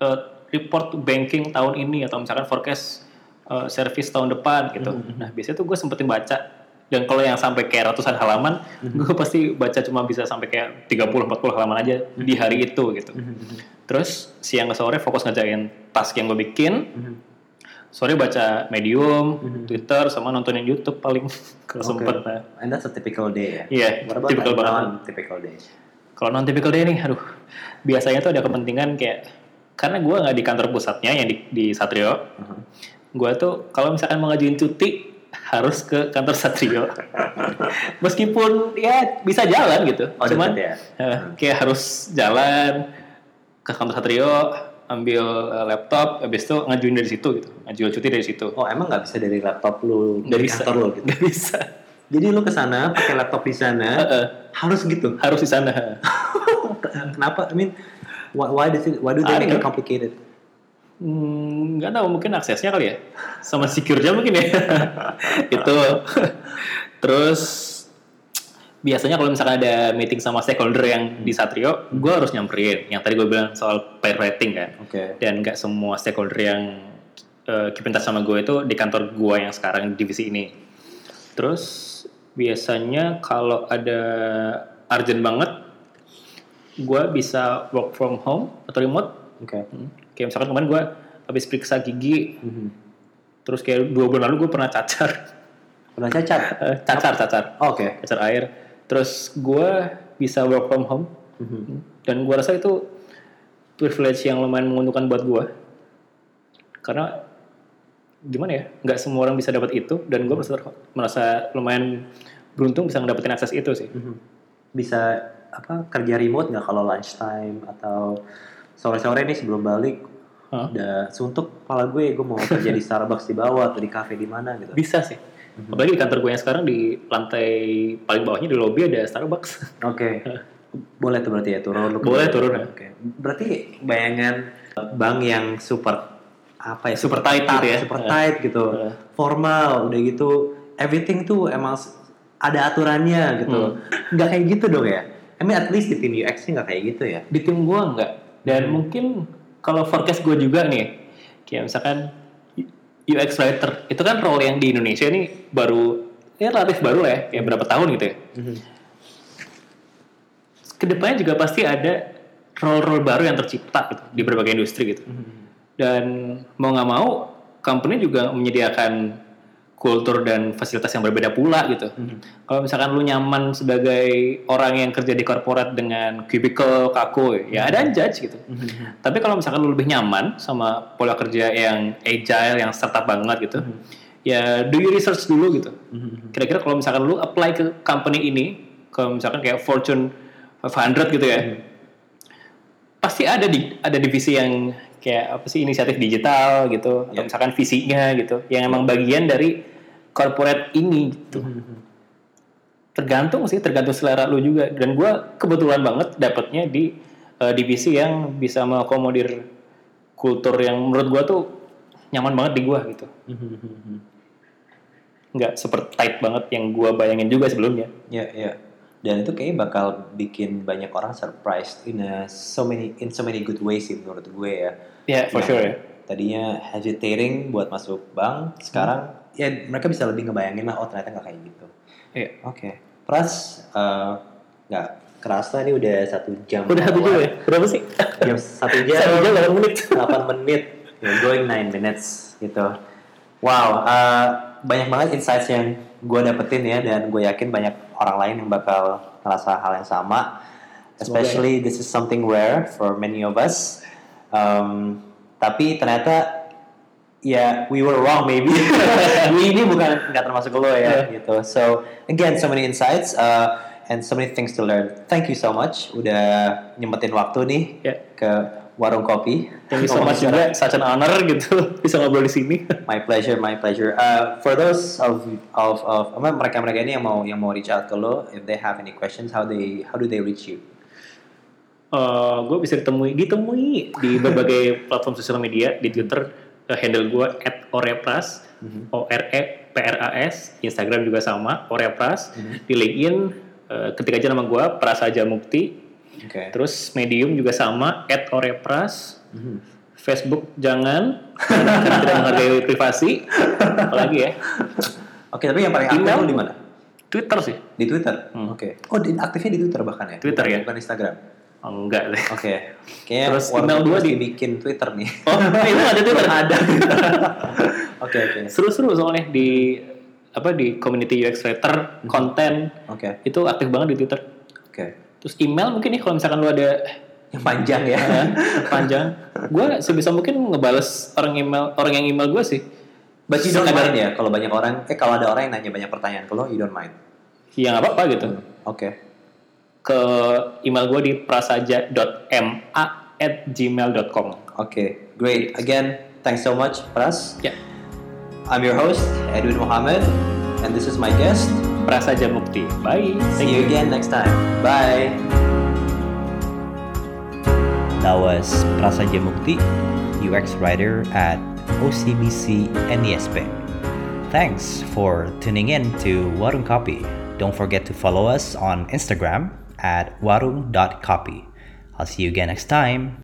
eh, report banking tahun ini atau misalkan forecast eh, service tahun depan gitu. Nah biasanya tuh gue sempetin baca dan kalau yang sampai kayak ratusan halaman, gue pasti baca cuma bisa sampai kayak 30-40 halaman aja di hari itu gitu. Terus siang ke sore fokus ngerjain task yang gue bikin, sore baca Medium, Twitter, sama nontonin YouTube paling kalau sempet. Nah, And that's a typical day ya? Iya, about typical banget. non-typical day? Kalau non typical day nih, aduh, biasanya tuh ada kepentingan kayak karena gue nggak di kantor pusatnya yang di, di Satrio, Uh-huh. gue tuh kalau misalkan mau ngajuin cuti harus ke kantor Satrio. Meskipun ya bisa jalan gitu, Oh, cuman ya? eh, kayak harus jalan ke kantor Satrio, ambil eh, laptop, habis itu ngajuin dari situ gitu, ngajuin cuti dari situ. Oh emang nggak bisa dari laptop lu dari kantor lu gitu? Nggak bisa. Jadi lu ke sana pakai laptop di sana Heeh. harus gitu? harus di sana. Kenapa? I mean, why, why does it? Why do they I make it don't- Hmm, nggak tahu mungkin aksesnya kali ya? Sama secure-nya mungkin ya? Itu terus biasanya kalau misalkan ada meeting sama stakeholder yang di Satrio gue harus nyamperin. Yang tadi gue bilang soal pair rating kan. Oke. dan nggak semua stakeholder yang uh, in touch sama gue itu di kantor gue yang sekarang di divisi ini. Terus biasanya kalau ada urgent banget gue bisa work from home atau remote. Oke. Hmm. Kayak misalkan kemarin gue habis periksa gigi, Mhm. terus kayak dua bulan lalu gue pernah cacar, Pernah cacat? Eh, cacar, cacar, Oh, Oke. cacar air. Terus gue bisa work from home, Mhm. dan gue rasa itu privilege yang lumayan menguntungkan buat gue, karena gimana ya, nggak semua orang bisa dapat itu, dan gue merasa, merasa lumayan beruntung bisa ngedapetin akses itu sih. Mhm. Bisa apa kerja remote nggak kalau lunchtime atau sore-sore nih sebelum balik Hah? udah suntuk kepala gue gue mau kerja di Starbucks di bawah atau di cafe di mana gitu. Bisa sih. Apalagi di kantor gue yang sekarang di lantai paling bawahnya di lobby ada Starbucks. Oke. Boleh tuh berarti ya turun lu Boleh turun, ya. Oke. Berarti bayangan bank yang super apa ya? Super tight gitu ya. Super tight gitu. Eh. Formal udah gitu everything tuh emang ada aturannya gitu. Hmm. Nggak kayak gitu dong ya. I mean at least di tim UX sih nggak kayak gitu ya. di tim gue enggak dan mungkin kalau forecast gue juga nih kayak misalkan UX writer itu kan role yang di Indonesia ini baru ya relatif baru lah ya kayak berapa tahun gitu ya. Ke depannya juga pasti ada role-role baru yang tercipta gitu, di berbagai industri gitu. Dan mau nggak mau company juga menyediakan kultur dan fasilitas yang berbeda pula gitu. Kalau misalkan lu nyaman sebagai orang yang kerja di korporat dengan cubicle kaku, ya ada judge gitu. Tapi kalau misalkan lu lebih nyaman sama pola kerja yang agile, yang startup banget gitu, ya do your research dulu gitu. Kira-kira kalau misalkan lu apply ke company ini, kalau misalkan kayak Fortune 500 gitu ya, pasti ada di ada divisi yang kayak apa sih inisiatif digital gitu atau misalkan visinya gitu yang emang bagian dari corporate ini gitu. Tergantung sih tergantung selera lu juga. Dan gua kebetulan banget dapetnya di eh, divisi yang bisa mengakomodir kultur yang menurut gua tuh nyaman banget di gua gitu. Nggak super tight banget yang gua bayangin juga sebelumnya. Ya, ya. Dan itu kayaknya bakal bikin banyak orang surprised in a, so many in so many good ways sih menurut gue ya. ya for Yang sure ya Tadinya hesitating buat masuk bank, sekarang ya mereka bisa lebih ngebayangin lah, oh ternyata nggak kayak gitu. Iya. Oke. Pras, eh, nggak kerasa nih udah satu jam. udah satu jam ya berapa sih Jam satu jam. Satu jam, delapan menit. 8 menit. You're going 9 minutes gitu. Wow, eh, banyak banget insights yang gue dapetin ya dan gue yakin banyak orang lain yang bakal ngerasa hal yang sama. Especially this is something rare for many of us. Um, tapi ternyata ya we were wrong maybe. we ini bukan nggak termasuk lo ya gitu. So again so many insights uh, and so many things to learn. Thank you so much udah nyempetin waktu nih Ya. ke warung kopi. Thank you so much juga, such an honor gitu bisa ngobrol di sini. My pleasure, my pleasure. Uh, for those of of of apa, mereka-mereka ini yang mau yang mau reach out ke lo, if they have any questions, how they how do they reach you? gue bisa ditemui ditemui di berbagai platform sosial media di Twitter eh, handle gue @orepras o r e p r a s Instagram juga sama orepras di LinkedIn eh, ketik aja nama gue Prasaja Mukti Oke. terus Medium juga sama @orepras Facebook jangan karena tidak menghargai privasi apalagi ya Oke, tapi yang paling aktif di mana? Twitter sih Di Twitter. Oke. Oh, di, aktifnya di Twitter bahkan ya? Twitter Bukan- ya? Bukan Instagram. Oh, enggak deh Oke. Kayaknya Terus email dua mesti di- bikin Twitter nih. oh itu ada Twitter ada Oke, oke. seru-seru soalnya di apa di community UX writer konten Oke. itu aktif banget di Twitter Oke. Terus email mungkin nih kalau misalkan lu ada Yang panjang ya. eh, panjang gue sebisa mungkin ngebales orang email orang yang email gue sih But you don't mind ya kalau banyak orang eh kalau ada orang yang nanya banyak pertanyaan ke lo, you don't mind. ya nggak apa-apa gitu Oke. ke email gue di prasaja.ma at gmail.com Oke, great. Again, thanks so much, Pras. ya I'm your host, Edwin Mohammed, and this is my guest. Prasaja mukti bye See you again next time. Bye. That was Prasaja Mukti, UX writer at OCBC NESP. Thanks for tuning in to Warung Copy. Don't forget to follow us on Instagram at warung.copy. I'll see you again next time.